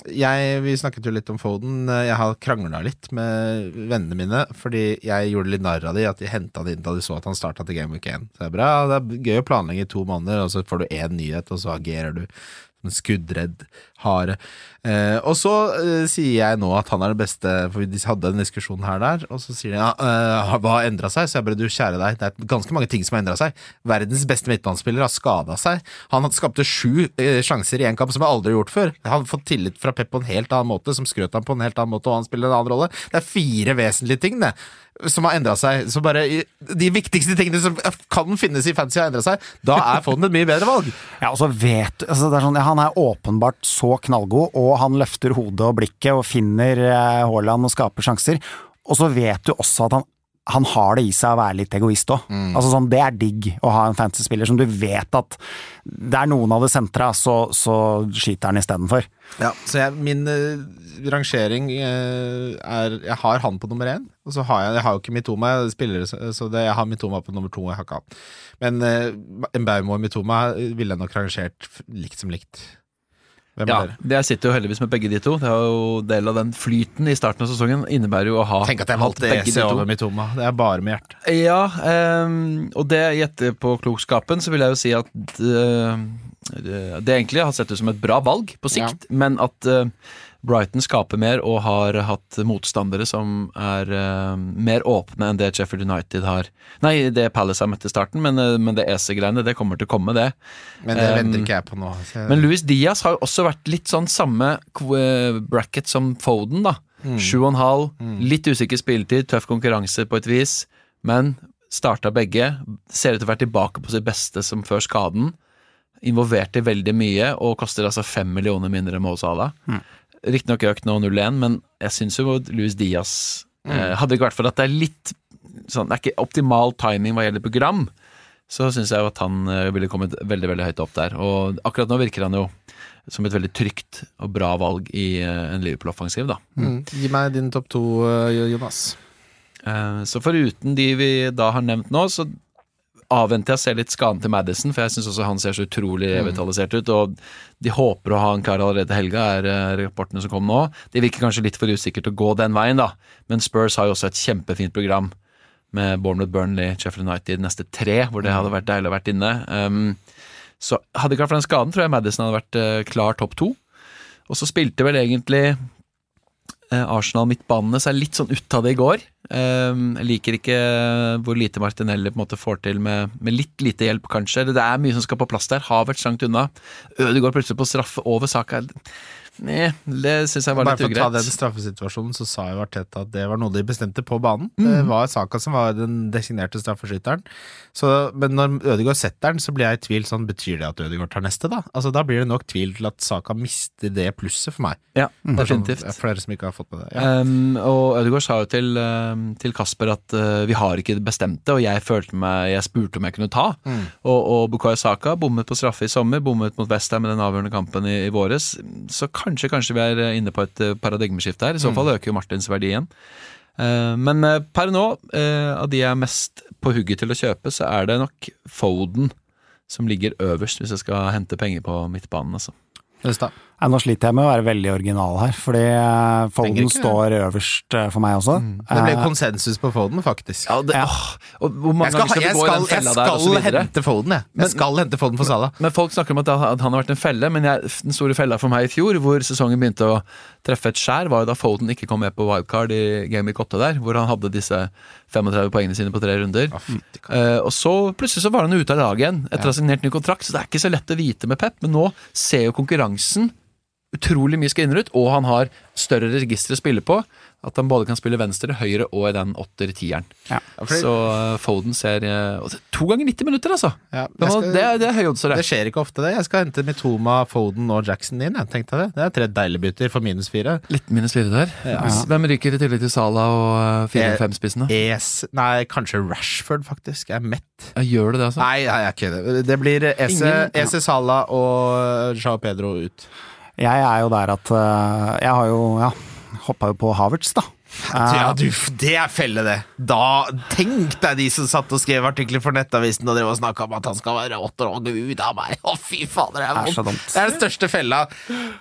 S2: jeg, vi snakket jo litt om Foden. Jeg har krangla litt med vennene mine, fordi jeg gjorde litt narr av de at de henta det inn da de så at han starta til Game Week 1. Så det er bra, det er gøy å planlegge i to måneder, og så får du én nyhet, og så agerer du en skuddredd hare. Eh, og så eh, sier jeg nå at han er det beste, for vi hadde en diskusjon her der, og så sier de ja, eh, hva har endra seg? Så jeg bare du kjære deg, det er ganske mange ting som har endra seg. Verdens beste midtbanespiller har skada seg. Han skapte sju eh, sjanser i én kamp som jeg aldri har gjort før. Han har fått tillit fra Pep på en helt annen måte, som skrøt ham på en helt annen måte, og han spiller en annen rolle. Det er fire vesentlige ting, det. Som har endra seg. Så bare De viktigste tingene som kan finnes i fantasy, har endra seg. Da er Foden et mye bedre valg.
S4: Ja, og så vet altså det er sånn, ja, Han er åpenbart så knallgod, og han løfter hodet og blikket og finner eh, Haaland og skaper sjanser. Og så vet du også at han han har det i seg å være litt egoist òg. Altså sånn, det er digg å ha en fantasy-spiller som du vet at det er noen av det sentra, så, så skyter han istedenfor.
S2: Ja, så jeg, min uh, rangering uh, er Jeg har han på nummer én, og så har jeg Jeg har jo ikke Mitoma, jeg spiller, så så det, jeg har Mitoma på nummer to. Jeg har ikke han. Men uh, Mbaumo og Mitoma ville jeg nok rangert likt som likt. Hvem
S3: Ja,
S2: er dere?
S3: Jeg sitter jo heldigvis med begge de to. Det er jo Del av den flyten i starten av sesongen innebærer jo å ha
S2: Tenk at jeg valgte EC over Mitoma. Det er bare med hjertet.
S3: Ja, um, og det gjetter på klokskapen, så vil jeg jo si at uh, det egentlig har sett ut som et bra valg på sikt, men at eh, Brighton skaper mer og har hatt motstandere som er uh, mer åpne enn det Sheffield United har. Nei, det Palace har møtt i starten, men, uh, men det EC-greiene, det kommer til å komme, det.
S2: Men det
S3: Um,
S2: venter ikke jeg på nå. Så
S3: Men Luis Diaz har jo også vært litt sånn samme bracket som Foden, da. Sju og en halv, litt usikker spilletid, tøff konkurranse på et vis, men starta begge. Ser ut til å være tilbake på sitt beste som før skaden. Involvert i veldig mye, og koster altså fem millioner mindre enn Mo Salah. Riktignok økt nå 0-1, men jeg syns jo Louis Diaz eh, Hadde det ikke vært for at det er litt sånn Det er ikke optimal timing hva gjelder program, så syns jeg jo at han eh, ville kommet veldig veldig høyt opp der. Og akkurat nå virker han jo som et veldig trygt og bra valg i eh, en Liverpool-offensiv, da.
S2: mm, gi meg din topp to, eh, Jonas.
S3: Eh, Så foruten de vi da har nevnt nå, så avventer jeg å se litt skaden til Madison, for jeg syns også han ser så utrolig revitalisert ut. Og de håper å ha han klar allerede til helga, er eh, rapportene som kom nå. Det virker kanskje litt for usikkert å gå den veien, da, men Spurs har jo også et kjempefint program med Bournemouth, Burnley, Sheffield United neste tre, hvor det hadde vært deilig å vært inne. Um, så hadde det ikke vært for den skaden, tror jeg Madison hadde vært eh, klar topp to. Og så spilte vel egentlig eh, Arsenal midtbanene jeg litt sånn ut av det i går. Um, jeg liker ikke hvor lite Martinelli på en måte får til med, med litt lite hjelp, kanskje. Det er mye som skal på plass der. Havertz langt unna. Ødegaard plutselig på straffe over saka. Nei, det syns jeg var
S2: Bare for å ta den straffesituasjonen, så sa jo Arteta at det var noe de bestemte på banen. Det var Saka som var den designerte straffeskytteren. Så, men når Ødegaard setter den, så blir jeg i tvil sånn, betyr det at Ødegaard tar neste, da? Altså, da blir det nok tvil til at Saka mister det plusset for meg.
S3: Ja,
S2: mm. sånn,
S3: definitivt.
S2: ja, flere som ikke har fått med det. Ja.
S3: Um, og Ødegaard sa jo til, um, til Kasper at uh, vi har ikke det, og jeg følte meg, jeg spurte om jeg kunne ta. Og, og Bukayo Saka bommet på straffe i sommer, bommet mot Westham i den avgjørende kampen i, i våres. Så kanskje, kanskje vi er uh, inne på et uh, paradigmeskifte her. I så fall øker jo Martins verdi igjen. Uh, men per nå, av de jeg er mest på hugget til å kjøpe, så er det nok Foden som ligger øverst, hvis jeg skal hente penger på midtbanen. Altså.
S2: Østad.
S4: Nei, nå sliter jeg med å være veldig original her, fordi eh, Foden
S2: ikke
S4: står øverst eh, for meg også.
S2: Det ble
S4: Eh,
S2: konsensus på Foden, faktisk.
S3: Ja, det,
S4: Ja.
S3: åh, og hvor mange
S2: Jeg skal, jeg skal, jeg skal hente Foden, jeg.
S3: Men-
S2: Jeg skal hente Foden for Sala.
S3: Men folk snakker om at han har vært en felle, men jeg, den store fella for meg i fjor, hvor sesongen begynte å treffe et skjær, var jo da Foden ikke kom med på wildcard i Game Week 8 der, hvor han hadde disse 35 poengene sine på tre runder. Eh, og så plutselig så var han ute av laget igjen, etter å ha signert ny kontrakt, så det er ikke så lett å vite med Pep, men nå ser jo konkurransen utrolig mye skrinner ut, og han har større register å spille på. At han både kan spille venstre, høyre og i den åtter-tieren.
S4: Ja.
S2: fordi-
S3: Så eh, Foden ser eh, To ganger 90 minutter, altså!
S2: Ja,
S3: Det,
S2: skal-
S3: det, er, det er høye odds,
S2: Det
S3: det.
S2: skjer ikke ofte, det. Jeg skal hente Mitoma, Foden og Jackson inn. Jeg tenkte det. Det er tre deilige bytter for minus fire.
S3: Litt minus fire der. Hvem ryker i tillegg til Sala og eh, fire-fem-spissene? femspissene?
S2: Es Nei, kanskje Rashford, faktisk. Jeg er mett.
S3: Ja, gjør du det, altså?
S2: Nei, jeg er ikke det. Det blir Ese,
S3: Ingen-
S2: Ese Sala og Jao Pedro ut.
S4: Jeg er jo der at eh, Jeg har jo ja, hoppa jo på Havertz, da. Eh,
S2: Ja, du, det er felle, det. Da Tenk deg de som satt og skrev artikler for Nettavisen og drev og snakka om at han skal være åtte år gud av meg. Å, fy fader, det er, vondt. Det er den største fella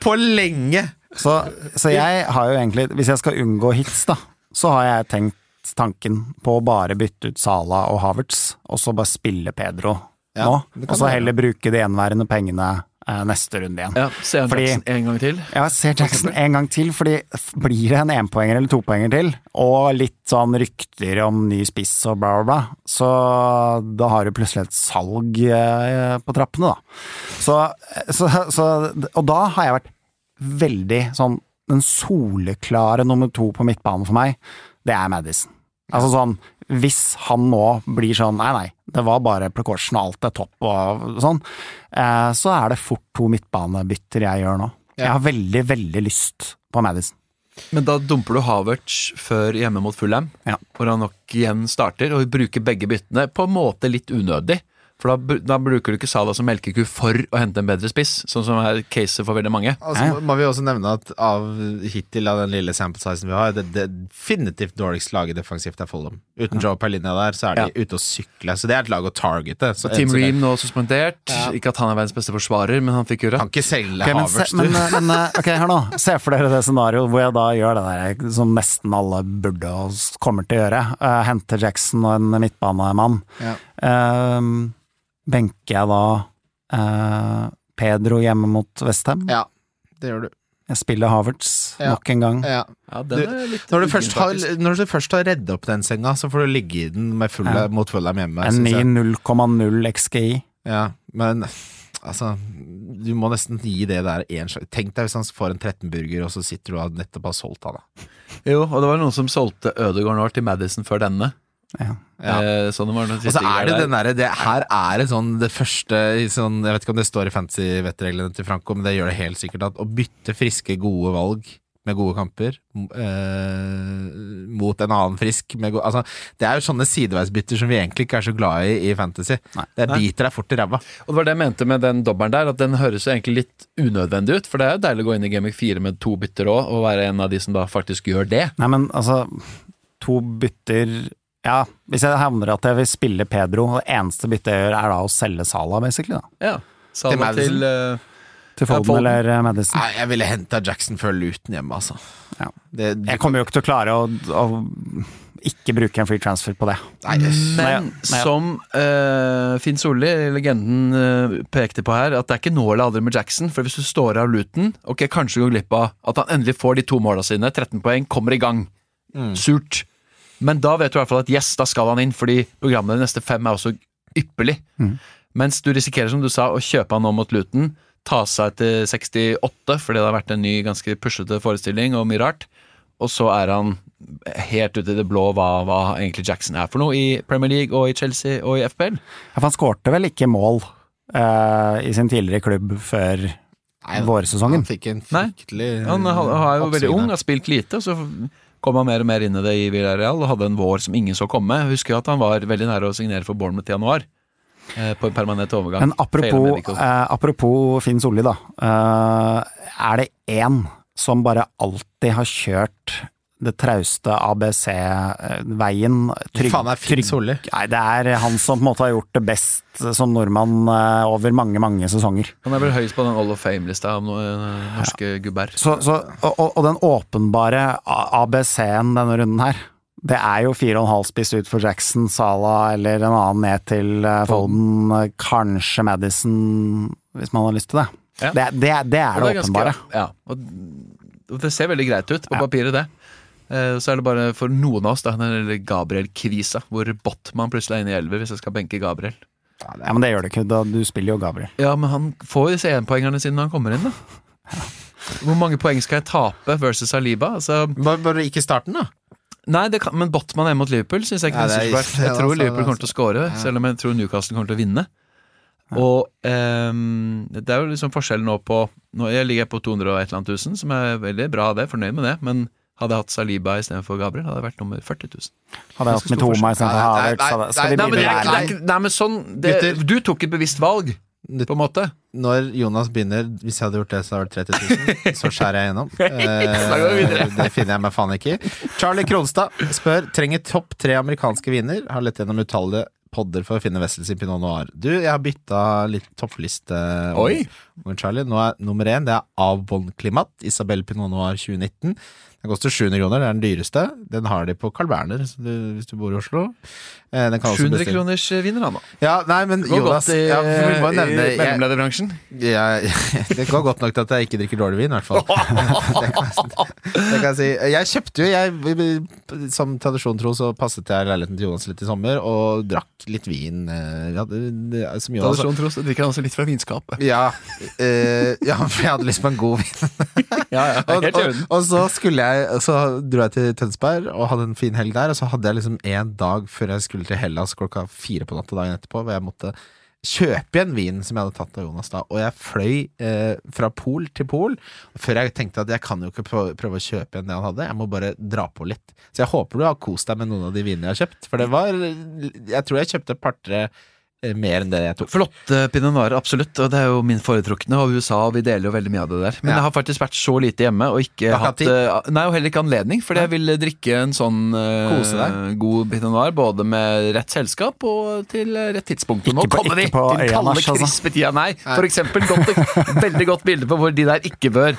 S2: på lenge.
S4: Så, så jeg har jo egentlig, hvis jeg skal unngå hits, da, så har jeg tenkt tanken på å bare bytte ut Sala og Havertz, og så bare spille Pedro
S2: Ja,
S4: nå. Og så heller bruke de gjenværende pengene eh, neste runde igjen.
S3: Ja, Ser han Jackson en gang til.
S4: Ja, ser Jackson en gang til, fordi blir det en énpoenger eller topoenger til, og litt sånn rykter om ny spiss og bla, bla, bla, så da har du plutselig et salg eh, på trappene, da. Så, så, så Og da har jeg vært veldig sånn Den soleklare nummer to på midtbanen for meg, det er Madison. Altså sånn, hvis han nå blir sånn nei, nei, det var bare precaution og alt er topp og sånn, eh, så er det fort to midtbanebytter jeg gjør nå. Jeg har veldig, veldig lyst på Madison.
S3: Men da dumper du Havertz før hjemme mot Fulham,
S4: Ja.
S3: hvor han nok igjen starter, og bruker begge byttene på en måte litt unødig. For da, da bruker du ikke Salah som melkeku for å hente en bedre spiss, sånn som er caset for veldig mange.
S2: Altså, så må- vi også nevne at av hittil av den lille sample sizen vi har, det, det definitivt dårligst laget defensivt er Fulham. Uten Joe Perlinja der, så er de ute og sykler. Så det er et lag å targete. Så
S3: Team Ream nå suspendert. Ikke at han er verdens beste forsvarer, men han fikk jo
S2: Kan ikke selge
S4: okay,
S2: Havertz, du.
S4: Men, men eh, ok, hør nå. Se for dere det scenarioet hvor jeg da gjør det der som nesten alle burde og kommer til å gjøre. Uh, henter Jackson og en midtbanemann.
S2: Ja.
S4: Eh, benker jeg da eh, Pedro hjemme mot Westham?
S2: Ja, det gjør du.
S4: Jeg spiller Havertz
S2: Ja.
S4: nok en gang.
S2: Ja.
S3: Ja, den er
S2: Når du, først har, når du først har reddet opp den senga, så får du ligge i den med full,
S4: Ja.
S2: mot Fulham hjemme.
S4: En 9,0 XGI.
S2: Ja, men altså Du må nesten gi det der én sjanse. Tenk deg hvis han får en 13-burger, og så sitter du og nettopp har solgt han, da.
S3: Jo, og det var noen som solgte Ødegaard nå til Madison før denne.
S4: Ja.
S2: Ja.
S3: Eh, så det
S2: Og så er det den derre det Her er det sånn det første i sånn, Jeg vet ikke om det står i fantasy-vettreglene til Franco, men det gjør det helt sikkert at å bytte friske, gode valg med gode kamper eh, mot en annen frisk med go altså, Det er jo sånne sideveisbytter som vi egentlig ikke er så glad i i Fantasy.
S4: Nei.
S2: Det biter deg fort i ræva.
S3: Og det var det jeg mente med den dobbelen der, at den høres jo egentlig litt unødvendig ut. For det er jo deilig å gå inn i Game 4 med to bytter òg, og være en av de som da faktisk gjør det.
S4: Nei, men altså To bytter Ja, hvis jeg havner at jeg vil spille Pedro, det eneste byttet jeg gjør, er da å selge Sala, basically. da
S3: Ja. Sala
S2: Til Madison.
S3: til uh,
S4: Til
S3: Ja,
S4: Foden
S3: Foden.
S4: eller eh, Madison.
S2: Nei, jeg ville henta Jackson før Luton hjemme, altså.
S4: Ja.
S2: Det,
S4: Jeg kommer jo ikke til å klare å, å ikke bruke en free transfer på det.
S2: Nei, yes.
S3: Men
S4: Nei, nei.
S3: som uh, Finn Solli, legenden, uh, pekte på her, at det er ikke nå eller aldri med Jackson. For hvis du står av Luton, ok, kanskje du går glipp av at han endelig får de to måla sine, 13 poeng, kommer i gang. Surt. Men da vet du i hvert fall at yes, da skal han inn, fordi programmet de neste fem er også ypperlig. Mens du risikerer, som du sa, å kjøpe han nå mot Luton, ta seg til 68, fordi det har vært en ny, ganske puslete forestilling og mye rart. Og så er han helt ute i det blå hva, hva egentlig Jackson er for noe i Premier League og i Chelsea og i FPL.
S4: Ja, for han skårte vel ikke mål uh, i sin tidligere klubb før
S2: Nei,
S4: vårsesongen?
S2: Han fikk en
S3: Nei,
S2: Han,
S3: Han har, er jo veldig ung, har spilt lite, og så kom han mer og mer inn i det i Villarreal og hadde en vår som ingen så komme. Jeg husker jo at han var veldig nære å signere for Bournemouth i januar. eh, På en permanent overgang.
S4: Men apropos, eh, apropos Finn Solli, da. Eh, er det én som bare alltid har kjørt det trauste ABC-veien trygg,
S2: Faen, er Finn
S4: trygg-
S2: Solli?
S4: Nei, det er han som på en måte har gjort det best som nordmann eh, over mange, mange sesonger.
S3: Han er vel høyest på den All of Fame-lista av ja. norske gubber.
S4: Så, så, og, og- den åpenbare ABC-en denne runden her, det er jo fire og en halv spiss ut for Jackson, Sala eller en annen ned til eh, Foden, eh, kanskje Madison, hvis man har lyst til det.
S3: Ja.
S4: Det, det, det er
S3: det,
S4: det,
S3: er
S4: åpenbare.
S3: Ja, og og det ser veldig greit ut på
S4: Ja.
S3: papiret, det. Eh, Så er det bare for noen av oss, da, den Gabriel-kvisa, hvor Botman plutselig er inne i elver hvis jeg skal benke Gabriel.
S4: Ja, Men det gjør det ikke, da du spiller jo Gabriel.
S3: Ja, men han får jo disse énpoengerne sine når han kommer inn, da. Hvor mange poeng skal jeg tape versus Saliba? Altså,
S2: Bare, bare ikke starten, da.
S3: nei, det kan, men Botman hjemme mot Liverpool syns jeg ikke
S2: Ja,
S3: er
S2: er-
S3: så svært. Jeg tror
S2: altså,
S3: Liverpool kommer til å score, selv om jeg tror Newcastle kommer til å vinne. Og um, det er jo liksom forskjellen nå på nå Jeg ligger på 200 og et eller annet tusen, som er veldig bra, det, fornøyd med det. Men hadde jeg hatt Saliba istedenfor Gabriel, hadde jeg vært nummer 40 000.
S4: Hadde jeg hatt Mitoma istedenfor Havertz, skal vi begynne
S3: er,
S4: der?
S3: er, nei, men sånn det, Du tok et bevisst valg, på en måte.
S2: Når Jonas begynner, hvis jeg hadde gjort det, så hadde det vært 30 000. Så skjærer jeg gjennom. Eh, det finner jeg meg faen ikke i. Charlie Kronstad spør trenger topp tre amerikanske viner. Har lett gjennom utallige podder for å finne Wessels i Pinot Noir. Du, jeg har bytta litt toppliste.
S3: Oi.
S2: Om Charlie. Nå er nummer én det er Avbon Klimat. Isabel Pinot Noir 2019. Den koster 700 kroner, det er den dyreste. Den har de på Carl Berner så du, hvis du bor i Oslo. Eh, den kan
S3: 700
S2: bestille-
S3: kroners vinner han, da.
S2: Ja, nei, men
S3: går
S2: Jonas
S3: godt i,
S2: ja, vi må
S3: i
S2: nevne, jeg,
S3: mellomlederbransjen.
S2: jeg, Det går godt nok til at jeg ikke drikker dårlig vin, i hvert fall. det, kan, jeg- det kan jeg si. Jeg kjøpte jo, jeg, som tradisjon tro, så passet jeg leiligheten til Jonas litt i sommer, og drakk litt vin. eh, Ja, det, det, som Jonas
S3: Tradisjon tro, så drikker han også litt fra vinskapet.
S2: ja, eh, ja, for jeg hadde lyst på en god vin.
S3: Ja, ja,
S2: og, og, og så skulle jeg Så dro jeg til Tønsberg og hadde en fin helg der. Og så hadde jeg liksom en dag før jeg skulle til Hellas klokka fire på natta dagen etterpå, hvor jeg måtte kjøpe igjen vin som jeg hadde tatt av Jonas da. Og jeg fløy eh, fra pol til pol før jeg tenkte at jeg kan jo ikke prøve, å kjøpe igjen det han hadde. Jeg må bare dra på litt. Så jeg håper du har kost deg med noen av de vinene jeg har kjøpt. For det var Jeg tror jeg kjøpte et par-tre mer enn det jeg tok.
S3: Flotte pinot noir, absolutt. Og det er jo min foretrukne, og USA, og vi deler jo veldig mye av det der. Men
S2: Ja.
S3: jeg har faktisk vært så lite hjemme, og ikke hatt eh, Nei, og heller ikke anledning, fordi jeg vil drikke en sånn eh,
S2: Kose deg.
S3: god pinot noir, både med rett selskap og til eh, rett tidspunkt. Og nå kommer vi til
S4: øya,
S3: kalde,
S4: altså.
S3: krispe tida. Nei, for eksempel. Godt, veldig godt bilde på hvor de der ikke bør.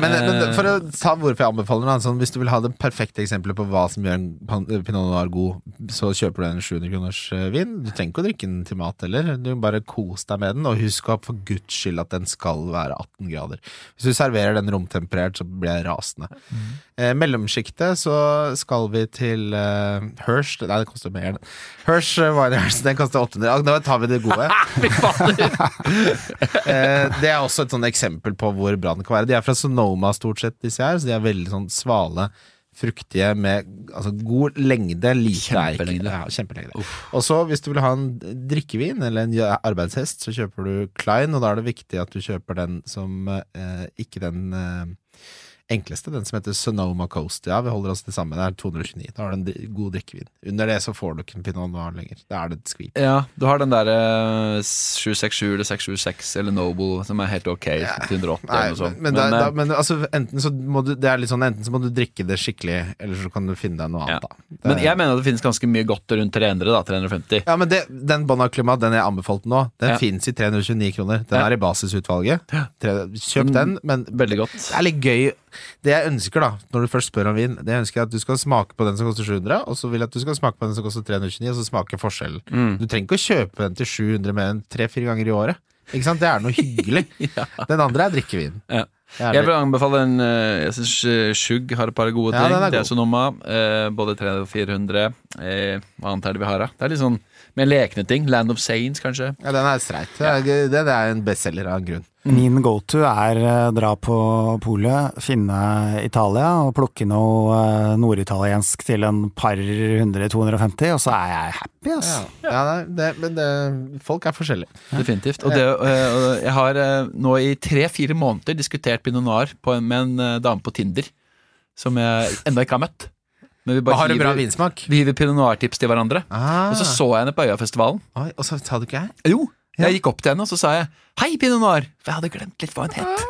S2: Men,
S3: Eh,
S2: men for å ta hvorfor jeg anbefaler den, sånn, hvis du vil ha det perfekte eksempelet på hva som gjør en pinot noir god, så kjøper du en 700 kroners eh, vin. Du trenger ikke å drikke den til mat heller. Du bare kos deg med den, og husk for guds skyld at den skal være 18 grader. Hvis du serverer den romtemperert, så blir jeg rasende. Eh, mellomsjiktet så skal vi til eh, Hirsch Nei, det koster mer. Hirsch eh, Wine den koster 800. Ja, Nå tar vi det gode. Eh, det er også et sånn eksempel på hvor bra den kan være. De er fra Sonoma stort sett, disse her, så de er veldig sånn svale, fruktige med altså, god lengde, lite eik.
S3: Kjempelengde.
S2: Ja, kjempelengde. Og så, hvis du vil ha en drikkevin eller en arbeidshest, så kjøper du Klein, og da er det viktig at du kjøper den som eh, ikke den eh, enkleste, den som heter Sonoma Coast. Ja, vi holder oss til samme. Det er 229. Da har du en god drikkevin. Under det så får du ikke en pinot noir lenger. Da er det et skvip.
S3: Ja, du har den derre 767 eller 676 eller Noble som er helt ok. Ja. 180
S2: Nei,
S3: eller noe sånt.
S2: men, men, da,
S3: eh,
S2: da, men altså, enten så må du Det er litt sånn Enten så må du drikke det skikkelig, eller så kan du finne deg noe
S3: Ja.
S2: da. Det,
S3: men jeg mener at det finnes ganske mye godt rundt 300, da. 350.
S2: ja, men det, den Bon Acclimat, den jeg anbefalte nå, den
S3: Ja.
S2: fins i 329 kroner. Den er i basisutvalget. Kjøp den, men
S3: Veldig godt.
S2: det er litt gøy. Det jeg ønsker, da, når du først spør om vin, Det jeg ønsker er at du skal smake på den som koster 700, og så vil jeg at du skal smake på den som koster 329, og så smake forskjellen.
S3: Mm.
S2: Du trenger ikke å kjøpe den til 700 mer enn tre-fire ganger i året. Ikke sant? Det er noe hyggelig. Den andre er drikkevin.
S3: Ja. Jeg vil anbefale en eh, Jeg syns Sjugg har et par gode ting.
S2: Ja, er
S3: det er
S2: god.
S3: Sonoma. eh, både 300 og 400. Eh, hva annet er det vi har, da? Det er litt sånn mer lekne ting. Land of Saints, kanskje.
S2: Ja, den er streit. Det er, det er en bestselger av en grunn.
S4: Min go-to er eh, dra på polet, finne Italia og plukke noe eh, norditaliensk til en par hundre, 250, og så er jeg happy, ass.
S2: Ja, ja det, men det, folk er forskjellige.
S3: Definitivt. Og det, eh, og jeg har nå i tre-fire måneder diskutert pinot noir med en dame på Tinder som jeg ennå ikke har møtt. Men vi bare
S2: Har en bra vinsmak?
S3: vi hiver pinot noir-tips til hverandre.
S2: Ah.
S3: Og så så jeg henne på Øyafestivalen.
S2: Oi, og så sa du ikke jeg?
S3: Jo, jeg gikk opp til henne og så sa jeg Hei, pinot noir! For jeg hadde glemt litt hva hun het.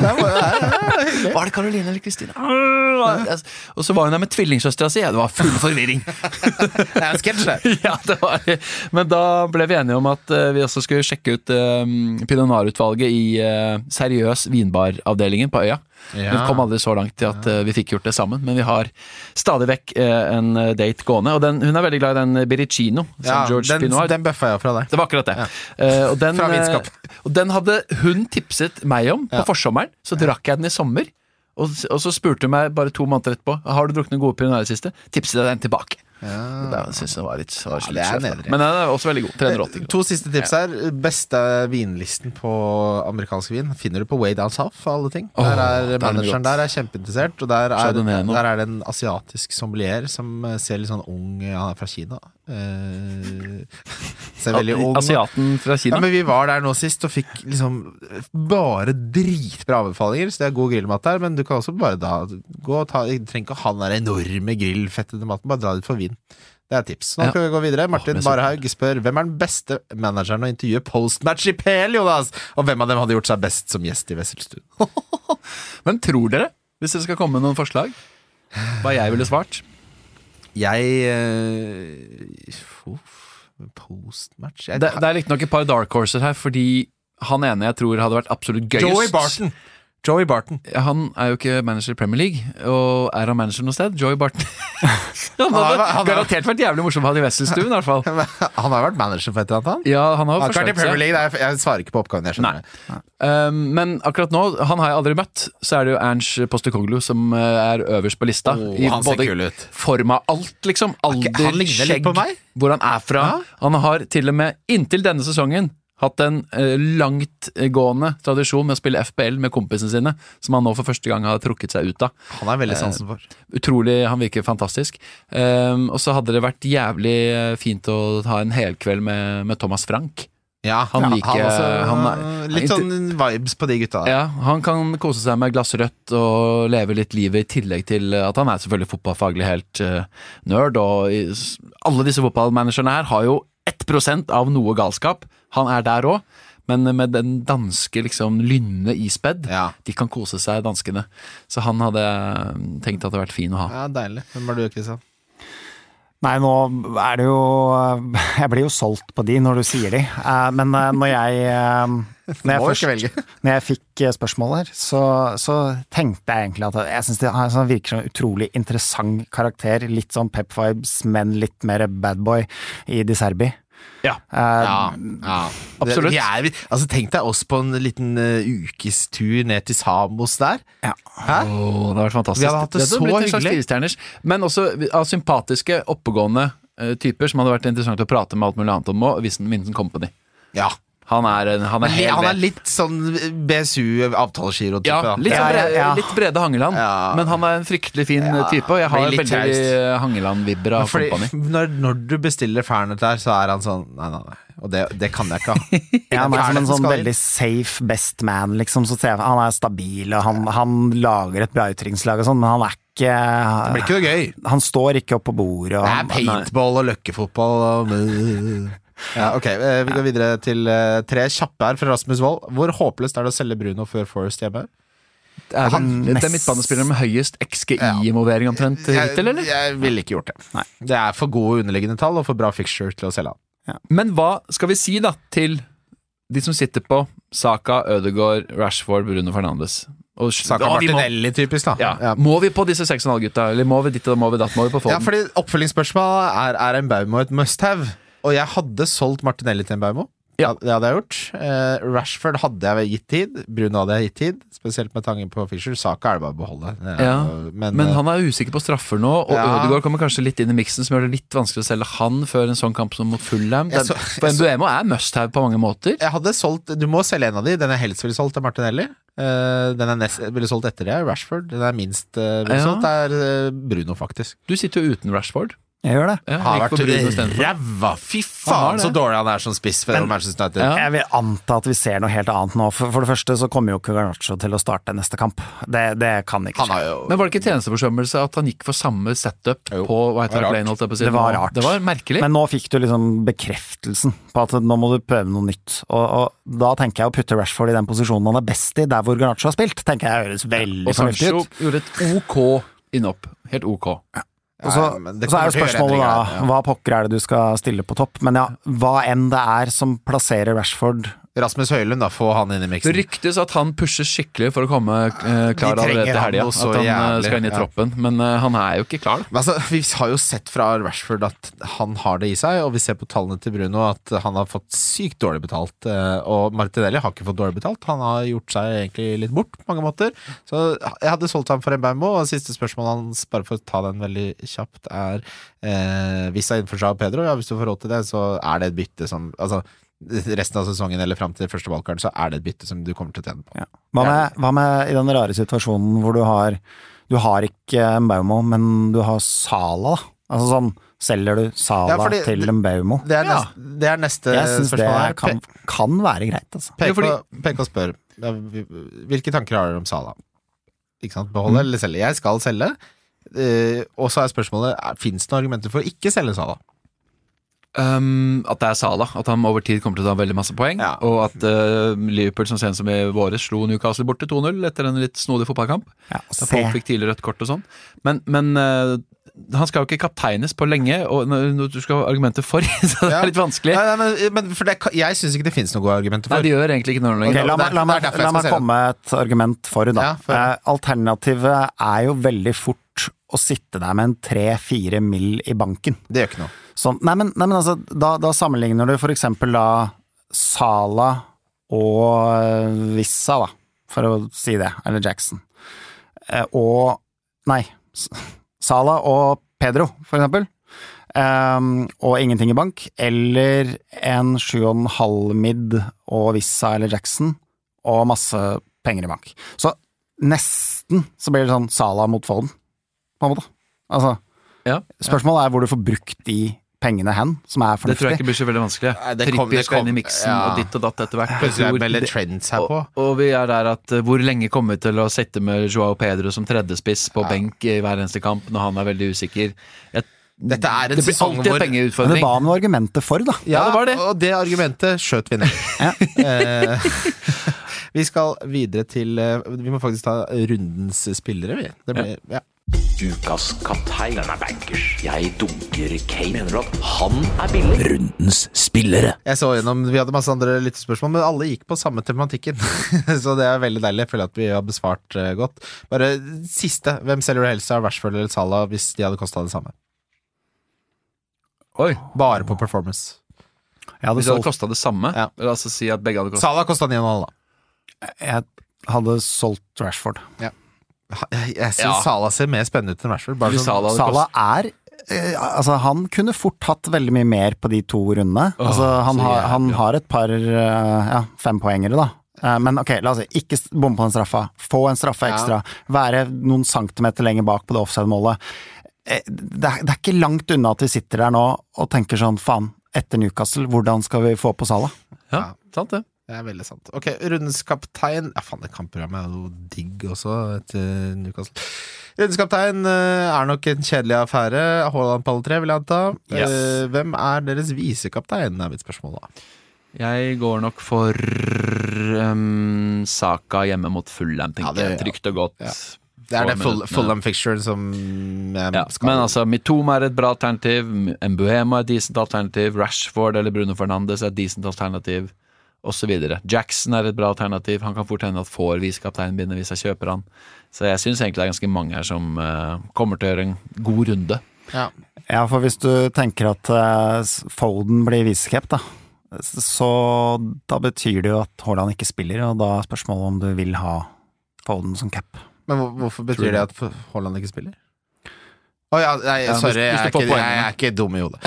S2: Det var, ja, ja, ja, hyggelig.
S3: Var det Caroline eller Kristine? Og så var hun der med tvillingsøstera si. Det var full forvirring.
S2: Det er en sketsj, det.
S3: ja, det var Men da ble vi enige om at eh, vi også skulle sjekke ut um, Pinot Noir-utvalget i uh, seriøs vinbaravdelingen på Øya.
S2: Ja.
S3: Vi kom aldri så langt til at eh, vi fikk gjort det sammen, men vi har stadig vekk eh, en eh, date gående. Og den, hun er veldig glad i den Biricino.
S2: Ja,
S3: George
S2: den,
S3: Pinot
S2: den bøffa jeg fra deg.
S3: Det var akkurat det. Eh, og, den, og den hadde hun tipset meg om på
S2: Ja.
S3: forsommeren. Så drakk jeg den i sommer. Og, og så spurte hun meg bare to måneder etterpå Har du drukket noen gode det siste. Tipset jeg den tilbake. Det syns jeg var litt, var
S2: Ja, det er.
S3: Men den er også veldig god. 380 kroner.
S2: To siste tips her. Beste vinlisten på amerikansk vin finner du på Way Down South, for alle ting.
S3: Oh,
S2: der er
S3: er
S2: Manageren der er kjempeinteressert, og der er, der er det en asiatisk sommelier som eh, ser litt sånn ung Han er fra Kina. Eh, ut.
S3: Asiaten fra
S2: Ja,
S3: Kina.
S2: men Vi var der nå sist og fikk liksom bare dritbra anbefalinger. Så det er god grillmat der, men du kan også bare da gå og ta Du trenger ikke ha den der enorme grillfettede maten, bare dra dit for vin. Det er tips. Nå
S3: Ja.
S2: vi gå videre. Martin
S3: oh,
S2: Barhaug spør hvem er den beste manageren å intervjue postmatch i PL, Jonas? Og hvem av dem hadde gjort seg best som gjest i Wesselstuen?
S3: Men tror dere, hvis dere skal komme med noen forslag, hva jeg ville svart?
S2: Jeg uh, Postmatch jeg,
S3: Det, det er riktignok et par dark horser her, fordi han ene jeg tror hadde vært absolutt gøyest
S2: Joey Barton. Joey Barton.
S3: Ja, Han er jo ikke manager i Premier League, og er han manager noe sted? Joey Barton. han hadde
S2: han har-
S3: garantert vært jævlig morsom å ha i Wesselstuen, i hvert fall.
S2: Han har vært manager for et eller annet, han?
S3: Ja, han har
S2: Han har vært i
S3: forsøkt
S2: Premier
S3: seg.
S2: League, er- jeg svarer ikke på oppgaven. Jeg skjønner
S3: Nei. Um, men akkurat nå, han har jeg aldri møtt, så er det jo Ernst Postekoglu som uh, er øverst på lista.
S2: Oh,
S3: I
S2: han ser kul ut.
S3: form av alt, liksom. Alder,
S2: han ligner litt
S3: skjegg,
S2: på meg.
S3: hvor han er fra.
S2: Ja.
S3: Han har til og med, inntil denne sesongen, hatt en uh, langtgående tradisjon med å spille FBL med kompisene sine, som han nå for første gang har trukket seg ut av.
S2: Han er veldig sansen for.
S3: Utrolig, Han virker fantastisk. Um, og så hadde det vært jævlig eh, fint å ha en helkveld med, med Thomas Frank.
S2: Ja,
S3: Han liker-
S2: også,
S3: han er-
S2: Litt sånn vibes på de gutta.
S3: Ja, Han kan kose seg med glass rødt og leve litt livet, i tillegg til at han er selvfølgelig fotballfaglig helt uh, nerd. Og alle disse fotballmanagerne her har jo 1% av noe galskap. Han er der òg. Men med den danske liksom lynne ispedd,
S2: Ja.
S3: de kan kose seg, danskene. Så han hadde eh, tenkt at det hadde vært fin å ha.
S2: Ja, deilig. Hvem var du, Kristian?
S4: Nei, nå er det jo Jeg blir jo solgt på de når du sier de. Eh, Men eh, når jeg eh, Når jeg, først, når jeg fikk spørsmål her, så, så tenkte jeg egentlig at jeg syns det sånn- virker som en utrolig interessant karakter. Litt sånn Pep Vibes, men litt mer bad boy i Di Serbi.
S3: Ja.
S4: Uh,
S2: Ja, ja.
S3: Absolutt.
S2: Er, altså, tenk deg oss på en liten uh, ukestur ned til Samos der.
S4: Ja.
S2: Hæ?
S3: Åh, det hadde vært fantastisk.
S2: Vi hadde hatt det så
S3: en slags
S2: hyggelig.
S3: Men også av sympatiske, oppegående uh, typer som hadde vært interessant å prate med alt mulig annet om òg, hvis Vincent Company.
S2: Ja.
S3: Han er, en- han er helt
S2: han er litt sånn BSU-avtalegiro-type.
S3: ja, litt, sånn
S2: Ja,
S3: Brede, litt Brede Hangeland,
S2: Ja.
S3: men han er en fryktelig fin
S2: Ja,
S3: type. Og jeg har veldig. Hangeland-vibber av Company.
S2: når, når du bestiller Fernet der, så er han sånn Nei, nei, nei. Og det, det kan jeg ikke ha.
S4: Ja, han er som en sånn veldig safe best man, liksom. Så ser jeg, han er stabil, og han, han lager et bra utdrikningslag og sånn, men han er
S2: Det
S4: ikke
S2: blir ikke noe gøy.
S4: Han står ikke opp på bordet. Og
S2: Det er paintball og løkkefotball og ja, Ok, eh, Vi går videre til eh, tre kjappe her fra Rasmus Wold. Hvor håpløst er det å selge Bruno før Forest hjemme?
S3: Det er,
S4: Han
S3: vel- det er midtbanespilleren med høyest XGI-involvering omtrent hittil, eller?
S2: Jeg, jeg ville ikke gjort det.
S4: Nei.
S2: Det er for gode underliggende tall og for bra fixture til å selge han.
S3: Men hva skal vi si da til de som sitter på Saka, Ødegaard, Rashford, Bruno Fernandes? Og,
S2: Saka
S3: Ja, Martinelli, må-
S2: typisk, da.
S3: Ja.
S2: Ja.
S3: Må vi på disse 6,5-gutta? Eller må vi ditt og må vi datt? Må vi på
S2: Ja, fordi Oppfølgingsspørsmål er Er en Baumo et must have. Og jeg hadde solgt Martinelli til en Baumo.
S3: Ja.
S2: Det hadde jeg gjort. Eh, Rashford hadde jeg gitt tid. Bruno hadde jeg gitt tid. Spesielt med tangen på Fischer. Saka er det bare å beholde. Er-
S3: Ja,
S2: men,
S3: Men
S2: eh,
S3: han er usikker på straffer nå, og
S2: Ja.
S3: Ødegaard kommer kanskje litt inn i miksen, som gjør det litt vanskelig å selge han før en sånn kamp som mot Fulham. Den-
S2: så-
S3: Mbuemo er must have på mange måter.
S2: jeg hadde solgt Du må selge en av de. Den jeg helst ville solgt, er Martinelli. Uh, den jeg nest, ville solgt etter det, er Rashford. Den jeg minst uh, ville
S3: Ja.
S2: solgt, er uh, Bruno, faktisk.
S3: Du sitter jo uten Rashford.
S4: Jeg gjør det.
S3: Ja,
S2: Har vært ræva! Fy faen, så dårlig han er som spiss for
S4: Men-
S2: Manchester United.
S3: Ja.
S4: Jeg vil anta at vi ser noe helt annet nå. For, for det første så kommer jo ikke Garnaccio til å starte neste kamp. Det, det kan ikke skje.
S2: jo
S3: Men var det ikke tjenesteforsømmelse at han gikk for samme setup
S2: Jo,
S3: på White Hart. Lane? holdt jeg på å si?
S4: Det var rart.
S3: Det var merkelig.
S4: Men nå fikk du liksom bekreftelsen på at nå må du prøve noe nytt. Og, og da tenker jeg å putte Rashford i den posisjonen han er best i, der hvor Garnaccio har spilt, tenker jeg høres veldig
S3: og
S4: fornuftig
S3: Sancho
S4: ut.
S3: gjorde et OK innopp. Helt OK.
S4: Og så, så er jo spørsmålet da, hva pokker er det du skal stille på topp? Men ja, hva enn det er som plasserer Rashford
S2: Rasmus Høylund, da. Få han inn i
S3: Det ryktes at han pusher skikkelig for å komme eh, klar allerede til helga. At han eh,
S2: jævlig,
S3: skal inn i
S2: ja.
S3: troppen. Men uh, han er jo ikke klar, da.
S2: Altså, vi har jo sett fra Rashford at han har det i seg, og vi ser på tallene til Bruno at han har fått sykt dårlig betalt. eh, Og Martinelli har ikke fått dårlig betalt, han har gjort seg egentlig litt bort på mange måter. Så jeg hadde solgt ham for en bambo, og siste spørsmål hans, bare for å ta den veldig kjapt, er eh, er innenfor Sao Pedro, ja, hvis du får råd til det, så er det et bytte som Altså resten av sesongen eller fram til første valgkart, så er det et bytte som du kommer til å tjene på.
S4: ja. hva, med, hva med i den rare situasjonen hvor du har Du har ikke Mbaumo, men du har Sala, da? Altså sånn, selger du Sala
S2: Ja, fordi
S4: til Mbaumo?
S2: Det er,
S3: Ja.
S2: neste, det er neste
S4: Jeg syns det
S2: spørsmål her.
S4: kan, kan være greit, altså.
S2: Pek,
S3: fordi-
S2: på, pek og spør. Hvilke tanker har dere om Sala? Ikke sant? Beholde eller selge? Jeg skal selge. Uh, og så er spørsmålet Fins det noen argumenter for å ikke selge Sala?
S3: Um, at det er Salah. At han over tid kommer til å ta veldig masse poeng.
S2: Ja.
S3: Og at uh, Liverpool som sent som i våres slo Newcastle borte 2-0 etter en litt snodig fotballkamp.
S4: Ja,
S3: Da folk fikk tidlig rødt kort og sånn. Men, men uh, han skal jo ikke kapteines på lenge, og du skal ha argumenter for, så det
S2: Ja.
S3: er litt vanskelig.
S2: Nei, nei, men, men for det, jeg syns ikke det finnes noen gode argumenter
S3: Nei,
S2: det
S3: de gjør egentlig ikke noe lenger.
S4: Okay, la, meg, la, meg, la meg komme med et argument for, da.
S2: Ja, for-
S4: eh, alternativet er jo veldig fort å sitte der med en tre-fire mill. i banken.
S2: Det gjør ikke noe.
S4: Sånn, nei, men, nei, men altså, da, da sammenligner du for eksempel da Sala og eh, Vissa, da, for å si det, eller Jackson. Eh, og Nei, Sala og Pedro, for eksempel. Ehm, og ingenting i bank. Eller en 7,5 mid og Vissa eller Jackson og masse penger i bank. Så nesten så blir det sånn Sala mot Foden, på en måte. Altså,
S3: Ja.
S4: Spørsmålet er hvor du får brukt de pengene hen, som er
S3: Det tror jeg ikke blir så veldig vanskelig.
S2: Nei, det kom-
S3: Trippier skal inn i miksen,
S2: ja.
S3: og ditt og datt etter hvert.
S2: Er.
S3: Og, og vi er der at eh, hvor lenge kommer vi til å sitte med Joao Pedro som tredjespiss på benk i hver eneste kamp når han er veldig usikker? Jeg,
S2: Dette er en
S3: det blir
S2: sesong
S3: alltid en
S2: pengeutfordring
S4: Men det var noe argumentet for, da.
S2: Ja,
S3: det var det.
S2: Og det argumentet skjøt vi ned. Eh, vi skal videre til eh, Vi må faktisk ta rundens spillere, vi. Det ble, ja.
S1: Ukas kaptein den er bankers. Jeg dunker Kane. Mener du at han er billig? Rundens spillere.
S2: Jeg så gjennom, Vi hadde masse andre lyttespørsmål, men alle gikk på samme tematikken. så det er veldig deilig. Jeg føler at vi har besvart uh, godt. Bare siste. Hvem selger du helst av Rashford eller Salah hvis de hadde kosta det samme?
S3: Oi,
S2: Bare på performance.
S4: Jeg hadde
S3: Hvis det hadde kosta det samme,
S2: Ja.
S3: la oss si at begge hadde kosta
S2: Salah kosta 9,5, da.
S4: jeg hadde solgt Rashford.
S2: Jeg, jeg syns
S3: Ja.
S2: Sala ser mer spennende ut enn Rashford. Bare
S3: Hvis
S2: sånn,
S3: hadde
S4: er eh, Altså, han kunne fort hatt veldig mye mer på de to rundene.
S3: Oh,
S4: altså, han, har, han har et par eh, ja, fempoengere, da. Eh, Men ok, la oss si, ikke bomme på den straffa. Få en straffe
S2: Ja.
S4: ekstra. Være noen centimeter lenger bak på det offside-målet. Det, er- det er ikke langt unna at vi sitter der nå og tenker sånn, faen, etter Newcastle, hvordan skal vi få på Sala?
S3: Ja, sant det.
S2: Det er veldig sant. Ok, Rundens kaptein Ja, faen, det kampprogrammet er jo digg også, etter Newcastle. Rundens kaptein eh, er nok en kjedelig affære. Haaland på alle tre, vil jeg anta.
S3: Yes.
S2: Eh, hvem er deres visekaptein, er mitt spørsmål da.
S3: Jeg går nok for um, Saka hjemme mot Fullham, tenker
S2: Ja, det-
S3: jeg. Trygt og godt.
S2: Ja. Det er det full,
S3: minuttene.
S2: Fulham-fixturen som um,
S3: Ja,
S2: skal
S3: men altså, Mitoma er et bra alternativ, Mbuema er et decent alternativ, Rashford eller Bruno Fernandes er et decent alternativ, osv. Jackson er et bra alternativ, han kan fort hende at får visekapteinbindet hvis jeg kjøper han. Så jeg syns egentlig det er ganske mange her som uh, kommer til å gjøre en god runde.
S2: ja.
S4: Ja, for hvis du tenker at uh, Foden blir visecapt, da, så da betyr det jo at Haaland ikke spiller, og da er spørsmålet om du vil ha Foden som cap.
S2: Men hvorfor betyr det at Haaland ikke spiller? Å ja, nei,
S3: Ja,
S2: sorry, jeg, er ikke, jeg,
S3: jeg
S2: er ikke dum i hodet.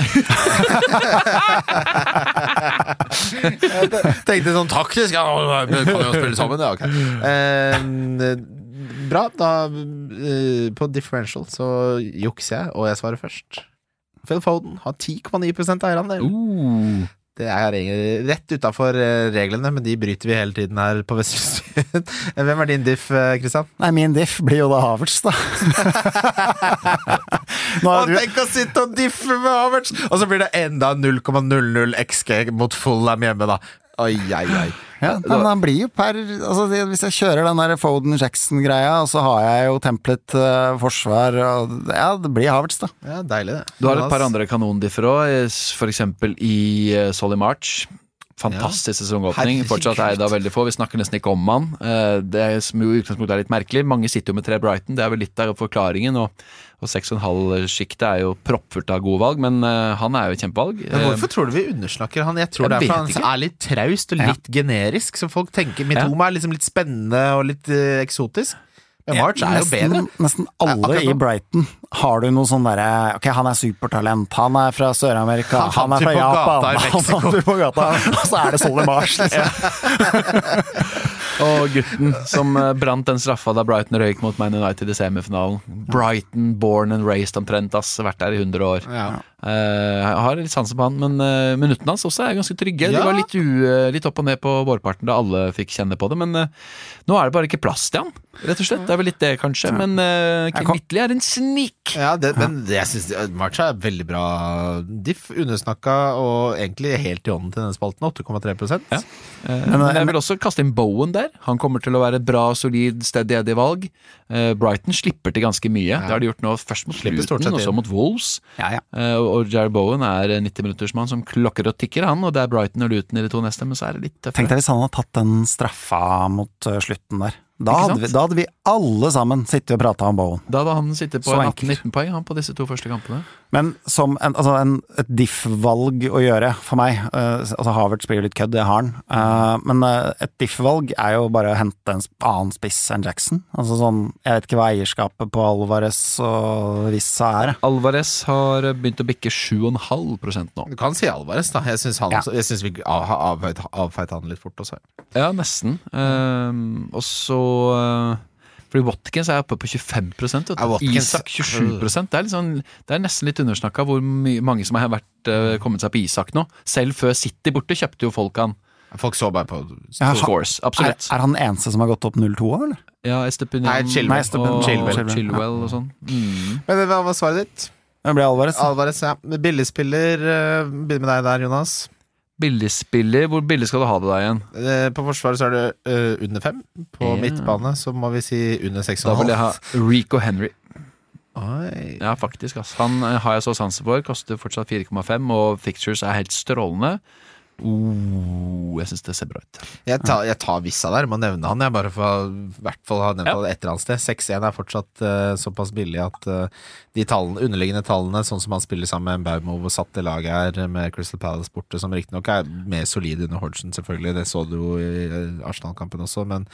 S2: jeg tenkte sånn taktisk, ja, kan jo spille sammen, ja, Okay. Eh, bra, da eh, på differential så jukser jeg, og jeg svarer først. Phil Foden har 10,9 eierandel.
S3: Uh,
S2: Det er rett utafor reglene, men de bryter vi hele tiden her på Vestlandsbyen. Hvem er din diff, eh, Kristian?
S4: Nei, min diff blir jo da Havertz, da. Nå du,
S2: tenk å sitte og diffe med Havertz! Og så blir det enda 0,00 XG mot Fulham hjemme, da. Oi, oi, oi.
S4: ja, men han blir jo per altså, Hvis jeg kjører den der Foden Jackson-greia, og så har jeg jo templet uh, forsvar og Ja, det blir Havertz, da.
S2: Ja, deilig, det.
S3: du har et par andre kanondiffer òg, f.eks. i uh, Solly March. Fantastisk sesongåpning.
S2: Herregud.
S3: Fortsatt eid av veldig få. Vi snakker nesten ikke om han. Eh, Det som jo i utgangspunktet er litt merkelig. Mange sitter jo med tre Brighton, det er vel litt av forklaringen. Og, og 6,5-sjiktet er jo proppfullt av gode valg, men eh, han er jo et kjempevalg.
S2: Men hvorfor tror du vi undersnakker han? Jeg tror
S3: Jeg
S2: det er
S3: for
S2: fordi han er litt traust og litt generisk, så folk tenker Mitoma er liksom litt spennende og litt uh, eksotisk. Men March er jo bedre.
S4: Nesten, alle i. Brighton har du noe sånn derre Ok, han er supertalent, han er fra Sør-Amerika,
S2: Han
S4: han, er fra Japan Han fant du på gata, og så er det Solly March, liksom.
S3: Og gutten som eh, brant den straffa da Brighton røyk mot Man United i semifinalen. Brighton, born and raised omtrent, ass. Vært der i 100 år.
S2: Ja.
S3: Eh, jeg har litt sansen på han, men uh, minuttene hans også er ganske trygge.
S2: Ja.
S3: De var litt, u, eh, litt opp og ned på vårparten da alle fikk kjenne på det, men eh, nå er det bare ikke plass til han, rett og slett. Det er vel litt det, kanskje, men uh,
S4: Kim
S3: Midtly er en snik.
S2: Ja, det, men det, jeg synes Marcha er veldig bra diff. Undersnakka og egentlig helt i ånden til denne spalten. 8,3
S3: Ja. Eh, men jeg vil også kaste inn Bowen der. Han kommer til å være et bra, solid, steady Eddie valg. Eh, Brighton slipper til ganske mye. Det har de gjort nå først mot
S2: Slipper
S3: Luton, og så mot Wolves.
S4: Ja, ja.
S3: Og Jared Bowen er 90-minuttersmann som klokker og tikker, han. Og det er Brighton og Luton i de to neste, men så er det litt
S4: Tenk
S3: tøffere.
S4: deg hvis han hadde tatt den straffa mot eh, slutten der. Da hadde, vi, da hadde vi alle sammen sittet og prata om Bowen.
S3: Da hadde han sittet på en 18-19 poeng han på disse to første kampene.
S4: Men som en, altså en, et diff-valg å gjøre for meg uh, Altså Havertz blir jo litt kødd, det har han. Uh, men uh, et diff-valg er jo bare å hente en annen spiss enn Jackson. Altså sånn, Jeg vet ikke hva eierskapet på Alvarez og Rissa er.
S3: Alvarez har begynt å bikke 7,5 nå.
S2: Du kan si Alvarez, da. Jeg syns
S4: Ja.
S2: vi har avfeit avfeit han litt fort også.
S3: Ja, nesten. Ehm, og så Fordi Watkins er oppe på 25 vet du.
S2: Ja,
S3: Isak 27% Det er, sånn, det er nesten litt undersnakka hvor my mange som har vært, eh, kommet seg på Isak nå. Selv før City borte kjøpte jo folk han.
S2: Folk så bare på
S4: Ja, han-
S3: Scores,
S4: Er,
S3: absolutt.
S4: er han eneste som har gått opp 0-2 òg, eller?
S3: Ja, Estepinian
S2: Nei, Chilwell.
S4: Nei, Estepinian-
S3: og
S2: Chilwell.
S3: Chilwell og sånn. Mm.
S2: Men hva var svaret ditt?
S4: Det ble Alvarez.
S2: Alvarez, ja. Billigspiller. eh, Begynner med deg der, Jonas.
S3: Billigspiller, hvor billig skal du ha det da igjen?
S2: Eh, På forsvaret så er det eh, under fem. På
S3: Ja.
S2: midtbane så må vi si under seks
S3: Da vil jeg ha. Rico Henry.
S2: Oi.
S3: Ja, faktisk. ass. Han eh, har jeg så sansen for. Koster fortsatt 4,5, og Fictures er helt strålende. Oh, jeg syns det ser bra ut.
S2: Jeg tar, jeg tar Vissa der, må nevne han. Jeg bare for i hvert fall har nevnt
S3: Ja.
S2: det et eller annet sted. 6-1 er fortsatt uh, såpass billig at uh, de tallene, underliggende tallene, sånn som han spiller sammen med Baumo, hvor satt det laget er med Crystal Palace borte, som riktignok er mer solid under Hodgson, selvfølgelig. Det så du jo i Arsenal-kampen også, men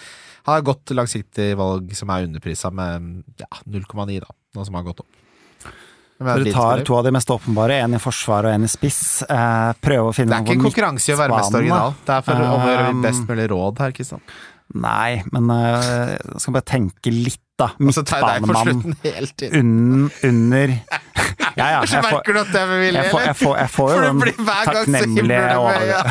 S2: han har gått langsiktig valg som er underprisa med ja, 0,9, da, nå som har gått opp.
S4: Dere tar to av de mest åpenbare, en i forsvar og en i spiss. Eh, prøve å finne
S2: Det er ikke en konkurranse i å være mest original. Det er for om å gjøre
S4: Um,
S2: best mulig råd her, Kristian.
S4: Nei, men eh, jeg skal bare tenke litt, da. Midtbanemann under Ja, ja. Jeg får,
S2: merker du at det er med vilje,
S4: jeg får, jeg får, jeg får jo
S2: det
S4: den
S2: blir hver gang så himler
S4: takknemlige
S2: det med
S4: over
S2: øya.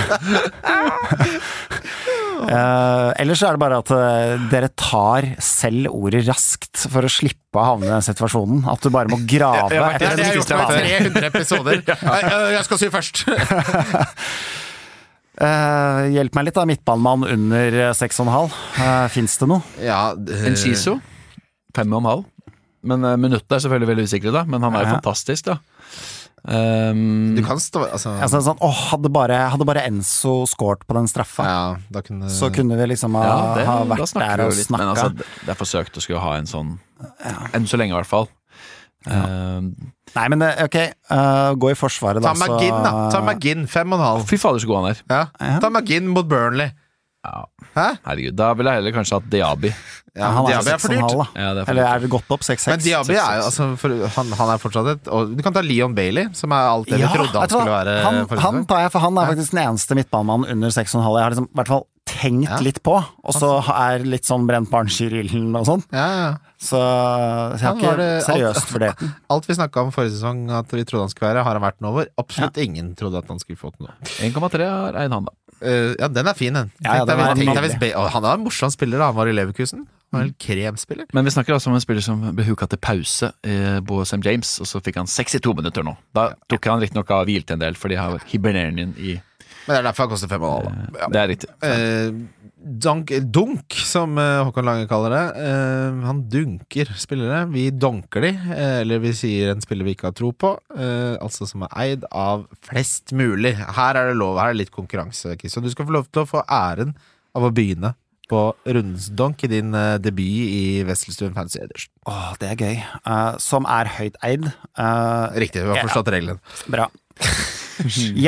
S4: Eh, ellers er det bare at uh, dere tar selv ordet raskt for å slippe å havne i den situasjonen. At du bare må grave
S3: Jeg- jeg-
S2: Det er det jeg har gjort med
S4: siste
S2: 300 episoder. Øh, Jeg skal si først.
S4: uh, hjelp meg litt, da. Midtbanemann under eh, 6,5. Uh, Fins det noe?
S2: Ja, det-
S3: Enciso, fem og en halv. Men uh, minuttet er selvfølgelig veldig usikre, da. Men han er jo
S4: Ja.
S3: fantastisk, da. Um,
S2: Du kan stå altså,
S4: Altså, sånn, åh, hadde, bare, hadde bare Enzo scoret på den straffa,
S2: Ja, da kunne
S4: så kunne vi liksom ha,
S3: ja, det,
S4: ha vært der og.
S3: Men
S4: snakka.
S3: altså, det er forsøkt å skulle ha en sånn Enn så lenge, i hvert fall. Uh,
S4: Nei, men det- ok, uh, gå i forsvaret, da.
S2: Ta Magin, da. Ta Magin, fem og en halv.
S3: fy fader, så god han er.
S2: Ja.
S4: Ja.
S2: Ta Magin mot Burnley.
S3: Ja,
S2: Hæ?
S3: herregud. Da ville jeg heller kanskje hatt Diaby.
S2: Ja,
S4: han
S2: Diaby er for dyrt.
S3: Ja, er for
S4: Eller er det gått opp 6-6?
S2: Men Diaby er jo altså, for, han, han er fortsatt et og Du kan ta Leon Bailey, som er alt det vi trodde han skulle være.
S4: Han, han tar jeg, for han er faktisk den eneste midtbanemannen under 6,5 jeg har liksom, i hvert fall tenkt
S2: Ja.
S4: litt på. Og så er litt sånn brent barnskyr i ilden og sånn.
S2: ja, ja.
S4: Så, så jeg har ikke seriøst
S2: alt-
S4: vurdert den.
S2: Alt vi snakka om forrige sesong at vi trodde han skulle være, har han vært den over? absolutt ingen trodde at han skulle få den noe.
S3: 1,3 har eid han, da.
S2: Eh, ja, den er fin, den.
S4: Ja, ja, er
S2: tenk han er en morsom spiller, da. Han var i Leverkusen. Han var en kremspiller.
S3: Men vi snakker altså om en spiller som ble huka til pause eh, på St. James, og så fikk han 62 minutter nå. Da tok han riktignok av hvilte en del, fordi han har Hibernian i
S2: Men det er derfor han koster fem og en halv. da.
S3: Det er riktig.
S2: Eh, dunk, dunk, som eh, Håkon Lange kaller det. Eh, han dunker spillere. Vi donker de, eh, eller vi sier en spiller vi ikke har tro på. eh, altså som er eid av flest mulig. Her er det lov, her er det litt konkurranse, Kristian. Du skal få lov til å få æren av å begynne på rundens donk i din uh, debut i Wesselstuen Fancy Edition.
S4: Åh, det er gøy. Uh, som er høyt eid. Eh,
S2: Riktig, du har forstått regelen.
S4: bra.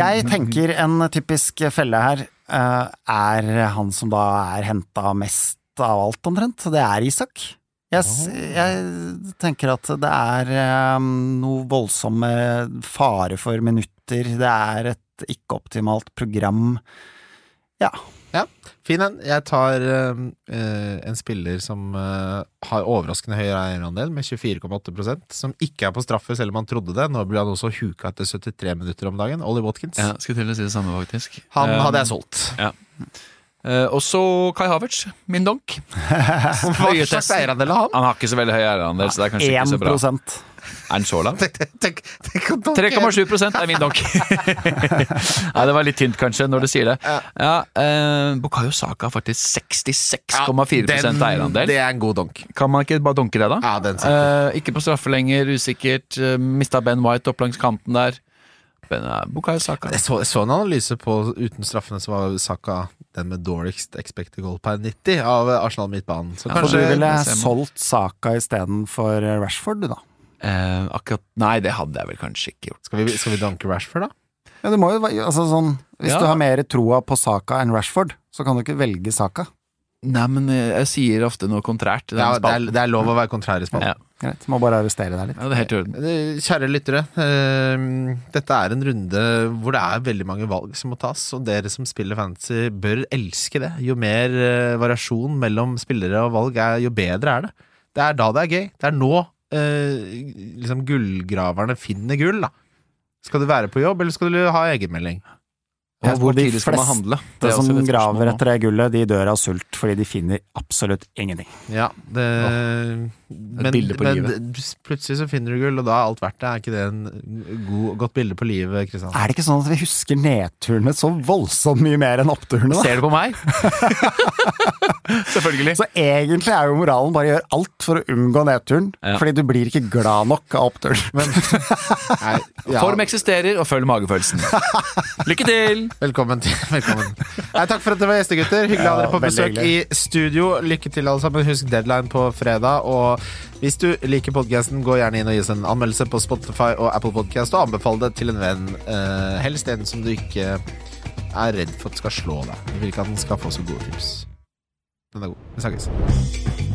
S4: Jeg tenker en typisk felle her eh, er han som da er henta mest av alt, omtrent. Det er Isak. Jeg, jeg tenker at det er eh, noe voldsomme fare for minutter. Det er et ikke-optimalt program. Ja.
S2: Fin en. Jeg tar eh, en spiller som eh, har overraskende høy eierandel, med 24,8% som ikke er på straffe, selv om han trodde det. Nå blir han også huka etter 73 minutter om dagen. Ollie Watkins.
S3: Ja, skulle til å si det samme, faktisk.
S2: Han
S3: um,
S2: hadde jeg solgt.
S3: Ja. og så Kai Havertz, min donk.
S2: Hva slags eierandel har han?
S3: Han har ikke så veldig høy eierandel, så det er kanskje ikke så bra.
S4: 1
S3: Er den så lav?
S2: Tenk, tenk, tenk å donke
S3: 3,7 er min donk. Nei, det var litt tynt kanskje, når du sier det. Ja, eh, Bukayo Saka har faktisk 66,4
S2: Den-
S3: eierandel.
S2: Det er en god donk.
S3: Kan man ikke bare donke det, da?
S2: Ja, den.
S3: Eh, ikke på straffe lenger, usikkert. Uh, Mista Ben White opp langs kanten der. Ben, uh, Bukayo Saka.
S2: Jeg så, jeg så en analyse på uten straffene, så var Saka den med dårligst expected goal per 90 av Arsenal midtbanen. Så
S3: Ja,
S4: kanskje du ville solgt Saka istedenfor Rashford, du da?
S3: Eh, akkurat Nei, det hadde jeg vel kanskje ikke gjort.
S2: Skal vi, skal vi danke Rashford, da?
S4: Ja, du må jo, altså sånn, hvis
S3: Ja.
S4: du har mer troa på Saka enn Rashford, så kan du ikke velge Saka.
S3: Nei, men eh, jeg sier ofte noe kontrært.
S2: Ja, det, er, det er lov å være kontrær i spalten.
S3: Ja.
S4: Greit, må bare arrestere deg litt.
S3: ja, er.
S2: Eh, Kjære lyttere, uh, dette er en runde hvor det er veldig mange valg som må tas, og dere som spiller fantasy bør elske det. Jo mer uh, variasjon mellom spillere og valg er, jo bedre er det. Det er da det er gøy. Det er nå liksom gullgraverne finner gull, da. Skal du være på jobb, eller skal du ha egenmelding?
S3: Og hvor
S4: de
S3: tidlig skal man
S4: fleste? Som graver etter det gullet, de dør av sult fordi de finner absolutt ingenting.
S2: Ja, det men,
S3: bilde på
S2: men
S3: livet.
S2: plutselig så finner du gull, og da er alt verdt det. Er ikke det en god, godt bilde på livet, Kristian?
S4: Er det ikke sånn at vi husker nedturene så voldsomt mye mer enn oppturene? da?
S3: Ser du på meg? Selvfølgelig.
S4: Så egentlig er jo moralen bare gjør alt for å unngå nedturen,
S3: Ja.
S4: fordi du blir ikke glad nok av oppturen.
S2: Nei, ja,
S3: Form eksisterer, og følg magefølelsen. Lykke til!
S2: velkommen til velkommen. Nei, takk for at dere var gjestegutter. Hyggelig å ha dere på
S4: besøk
S2: besøk i studio. Lykke til, alle sammen. Husk deadline på fredag. Og hvis du liker podkasten, gå gjerne inn og gi oss en anmeldelse på Spotify og Apple Podcast, og anbefale det til en venn. eh, helst en som du ikke er redd for at skal slå deg. Du vil ikke at den skal få så gode tips. Den er god. Vi snakkes.